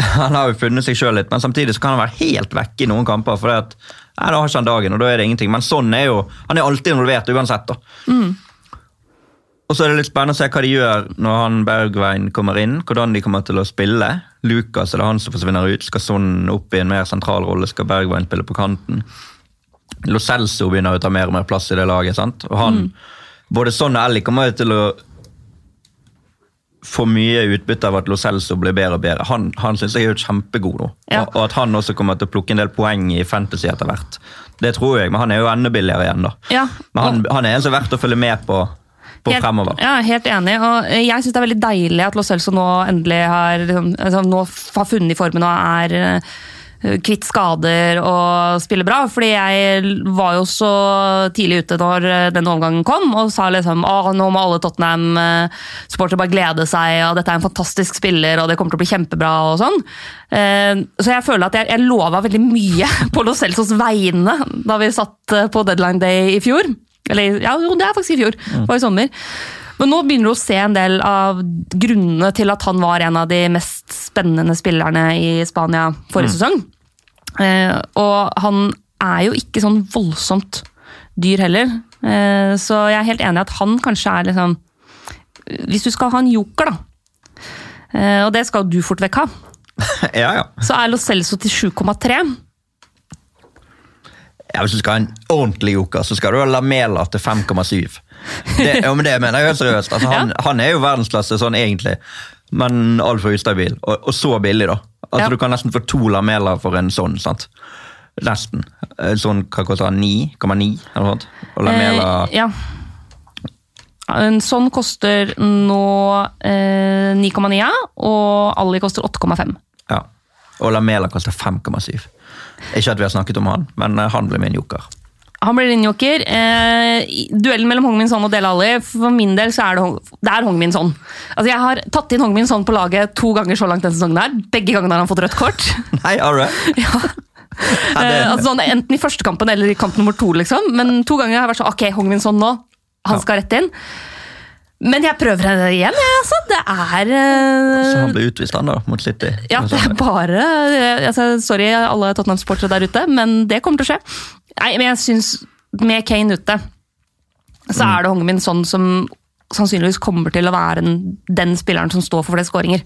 [LAUGHS] han har jo funnet seg sjøl litt, men samtidig så kan han være helt vekke i noen kamper. for at, nei, Da har ikke han dagen, og da er det ingenting. Men sånn er jo, han er alltid involvert uansett. da. Og så er det litt spennende å se hva de gjør når han Bergveien kommer inn. Hvordan de kommer til å spille. Lukas er det han som forsvinner ut. Skal sånn opp i en mer sentral rolle? Skal Bergveien spille på kanten? Lo Celso begynner å ta mer og mer plass i det laget. sant? Og han, Både sånn og Ellie kommer til å få mye utbytte av at Lo Celso blir bedre og bedre. Han, han synes jeg er jo kjempegod nå. Ja. Og, og at han også kommer til å plukke en del poeng i Fantasy etter hvert. Det tror jeg, men han er jo enda billigere igjen, da. Ja, Men han, han er en som er verdt å følge med på, på Helt- fremover. Ja, helt enig. Og jeg syns det er veldig deilig at Lo Celso nå endelig har, liksom, altså, nå har funnet formen og er eh, kvitt skader og spiller bra. Fordi jeg var jo så tidlig ute når den denne overgangen kom og sa liksom at nå må alle Tottenham-supportere bare glede seg, og dette er en fantastisk spiller og det kommer til å bli kjempebra og sånn. Eh, Så jeg føler at jeg, jeg lova veldig mye [LAUGHS] på Lo Celsos vegne da vi satt eh, på deadline day i fjor. Eller ja, det er faktisk i fjor. Det var i sommer. Men nå begynner du å se en del av grunnene til at han var en av de mest spennende spillerne i Spania forrige sesong. Eh, og han er jo ikke sånn voldsomt dyr heller. Eh, så jeg er helt enig i at han kanskje er liksom Hvis du skal ha en joker, da, eh, og det skal du fort vekk ha, [LAUGHS] Ja, ja. så er Lo Celso til 7,3. ja. Hvis du skal ha en ordentlig joker, så skal du ha Lamela til 5,7. Det, ja, men det mener jeg helt seriøst. Altså, han, [LAUGHS] han er jo verdensklasse sånn egentlig, men altfor ustabil. Og, og så billig, da. Altså, Ja. Du kan nesten få to Lamela for en sånn. sant? Nesten. Sånn hva koster han? 9,9 eller noe sånt? Og Lamela Eh, ja. En sånn koster nå eh, 9,9, og Ali koster 8,5. ja. Og Lamela koster 5,7. Ikke at vi har snakket om han, men eh, han blir min joker. Han blir din joker. Eh, duellen mellom Hongmin Son og Del Alli, for min del så er det, Hong- det er Hongmin Son. Altså, jeg har tatt inn Hongmin Son på laget to ganger så langt denne sesongen. her. Begge gangene har han fått rødt kort. [LAUGHS] Nei, all right. [LAUGHS] ja. Ja, det- Eh, altså, sånn, enten i første kampen eller i kamp nummer to, liksom. Men to ganger har jeg vært sånn Ok, Hongmin Son nå. Han skal rett inn. Men jeg prøver det igjen, jeg, altså. Det er uh... Så han blir utvist, han da, mot City. Ja, det er bare eh, altså, Sorry, alle Tottenham-sportere der ute, men det kommer til å skje. Nei, men jeg syns med Kane ute, så er det Hongmin sånn som sannsynligvis kommer til å være den, den spilleren som står for flest skåringer.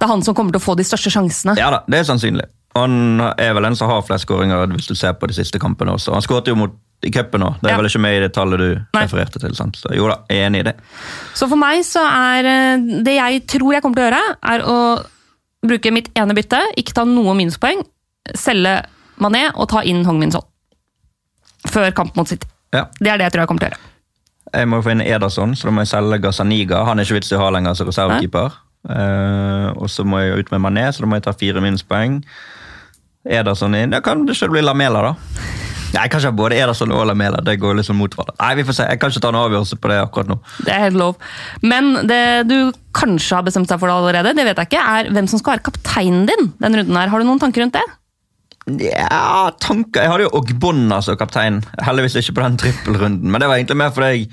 Det er han som kommer til å få de største sjansene. Ja da, det er sannsynlig. Han er vel en som har flest skåringer hvis du ser på de siste kampene også. Han skåret jo mot i cupen nå. Det er Ja. vel ikke med i det tallet du Nei. refererte til. sant? Så jo da, jeg er enig i det. Så for meg så er eh, det jeg tror jeg kommer til å gjøre, er å bruke mitt ene bytte, ikke ta noe minuspoeng, selge Mané og ta inn Hongmin Son. Før kamp mot City. Ja. Det er det jeg tror jeg kommer til å gjøre. Jeg må få inn Ederson, så da må jeg selge Gazaniga. Han er ikke vits i å ha lenger som reservekeeper. Uh, og så må jeg ut med Mané, så da må jeg ta fire minuspoeng. Ederson inn. Ja, kan det ikke bli Lamela, da? Nei, Jeg kan ikke ha både Ederson og Lamela. Det går liksom mot hverandre. Nei, vi får se. Jeg kan ikke ta en avgjørelse på det akkurat nå. Det er helt lov. Men det du kanskje har bestemt deg for det allerede, det vet jeg ikke, er hvem som skal være kapteinen din denne runden her. Har du noen tanker rundt det? Ja, tanker. Jeg hadde jo Ogbonna som kaptein. Heldigvis ikke på den trippelrunden, men det var egentlig mer fordi jeg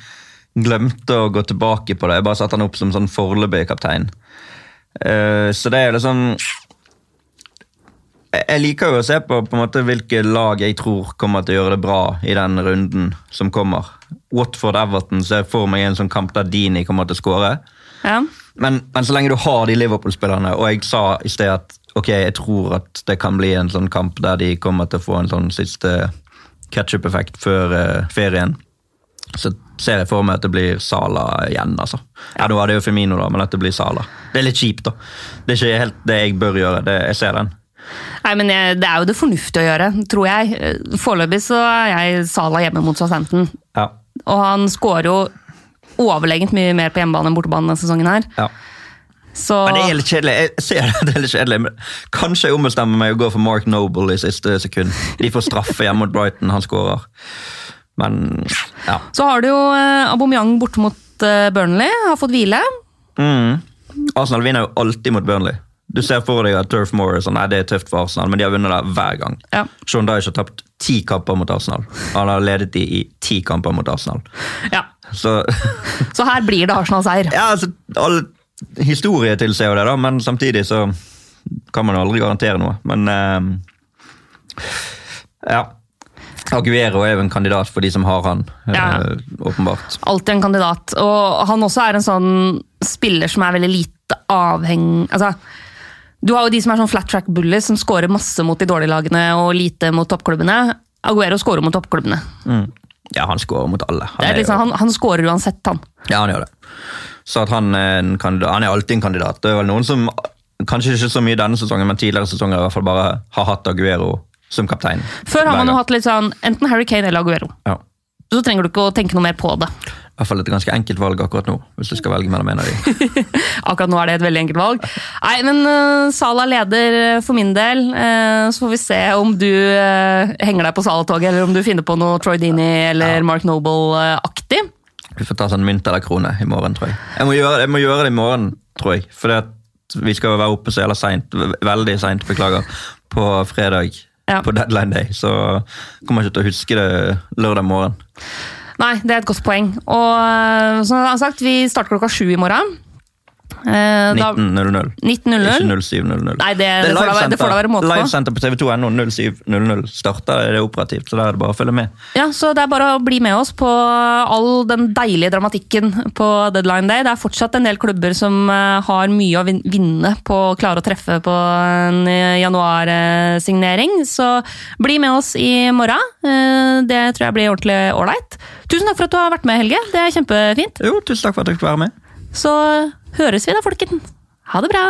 glemte å gå tilbake på det. Jeg bare satte han opp som sånn foreløpig kaptein. Uh, så det er liksom jeg liker jo å se på, på en måte hvilke lag jeg tror kommer til å gjøre det bra i den runden som kommer. Watford-Everton ser for meg en sånn kamp der Dini kommer til å skåre. Ja. Men, men så lenge du har de Liverpool-spillerne, og jeg sa i sted at ok, jeg tror at det kan bli en sånn kamp der de kommer til å få en sånn siste ketsjup-effekt før uh, ferien, så ser jeg for meg at det blir Sala igjen, altså. Ja, nå er det jo Femino, da, men at det blir Sala. Det er litt kjipt, da. Det er ikke helt det jeg bør gjøre. Det, jeg ser den. Nei, men jeg, Det er jo det fornuftige å gjøre, tror jeg. Foreløpig så er jeg Sala hjemme mot Southampton. Ja. Og han skårer jo overlegent mye mer på hjemmebane enn bortebane denne sesongen her. ja. Så Men det er litt kjedelig. Jeg ser det, [LAUGHS] det er litt kjedelig. Men kanskje jeg ombestemmer meg og går for Mark Noble i siste sekund. De får straffe hjemme mot Brighton, han skårer. Men ja. Så har du jo eh, Aubameyang borte mot eh, Burnley, har fått hvile. Mm. Arsenal vinner jo alltid mot Burnley. Du ser for deg at Turf Moore sånn, nei, det er tøft for Arsenal, men de har vunnet det hver gang. Ja. Sean Dyche har tapt ti kamper mot Arsenal. Han har ledet de i ti kamper mot Arsenal. ja. Så [LAUGHS] Så her blir det Arsenal-seier. ja, altså, all historie tilsier jo det, da, men samtidig så kan man jo aldri garantere noe. Men eh, ja. Aguero er jo en kandidat for de som har han, ja. Ja. åpenbart. Alltid en kandidat. Og han også er en sånn spiller som er veldig lite avhengig altså, Du har jo de som er sånn flat track bullies, som scorer masse mot de dårlige lagene og lite mot toppklubbene. Aguero scorer mot toppklubbene. Mm. Ja, han skårer mot alle. Han, liksom, jo- han, han scorer uansett, han. Ja, han gjør det. Så at han en kandidat, han er alltid en kandidat. Det er vel noen som, kanskje ikke så mye denne sesongen, men tidligere sesonger i hvert fall bare har hatt Aguero som kaptein. Før har man jo hatt litt sånn enten Harry Kane eller Aguero. Ja. Så trenger du ikke å tenke noe mer på det. Hvert fall et ganske enkelt valg akkurat nå, hvis du skal velge mellom en av de. [LAUGHS] Akkurat nå er det et veldig enkelt valg. Nei, men uh, Sala leder eh, for min del. Uh, så får vi se om du uh, henger deg på Sala-toget, eller om du finner på noe Troy Dini eller Mark Noble-aktig. Vi får ta sånn mynt eller krone i morgen, tror jeg. Jeg må gjøre, jeg må gjøre det i morgen, tror jeg. For vi skal være oppe så jævla seint, veldig seint, beklager, på fredag. Ja. På deadline day, så kommer jeg ikke til å huske det lørdag morgen. Nei, det er et godt poeng. Og eh, som jeg har sagt, vi starter klokka sju i morgen. Eh, da- 19.00. 19.00. Ikke 07.00. Nei, det, det, får da det får da være måte på. Livesenter på TV2.no 07.00 starter det operativt, så da er det bare å følge med. Ja, så det er bare å bli med oss på all den deilige dramatikken på deadline day. Det er fortsatt en del klubber som eh, har mye å vinne på å klare å treffe på en eh, januarsignering. Så bli med oss i morgen. Eh, Det tror jeg blir ordentlig ålreit. Tusen takk for at du har vært med, Helge. Det er kjempefint. Jo, tusen takk for at jeg fikk være med. Så høres vi da, folkens. Ha det bra!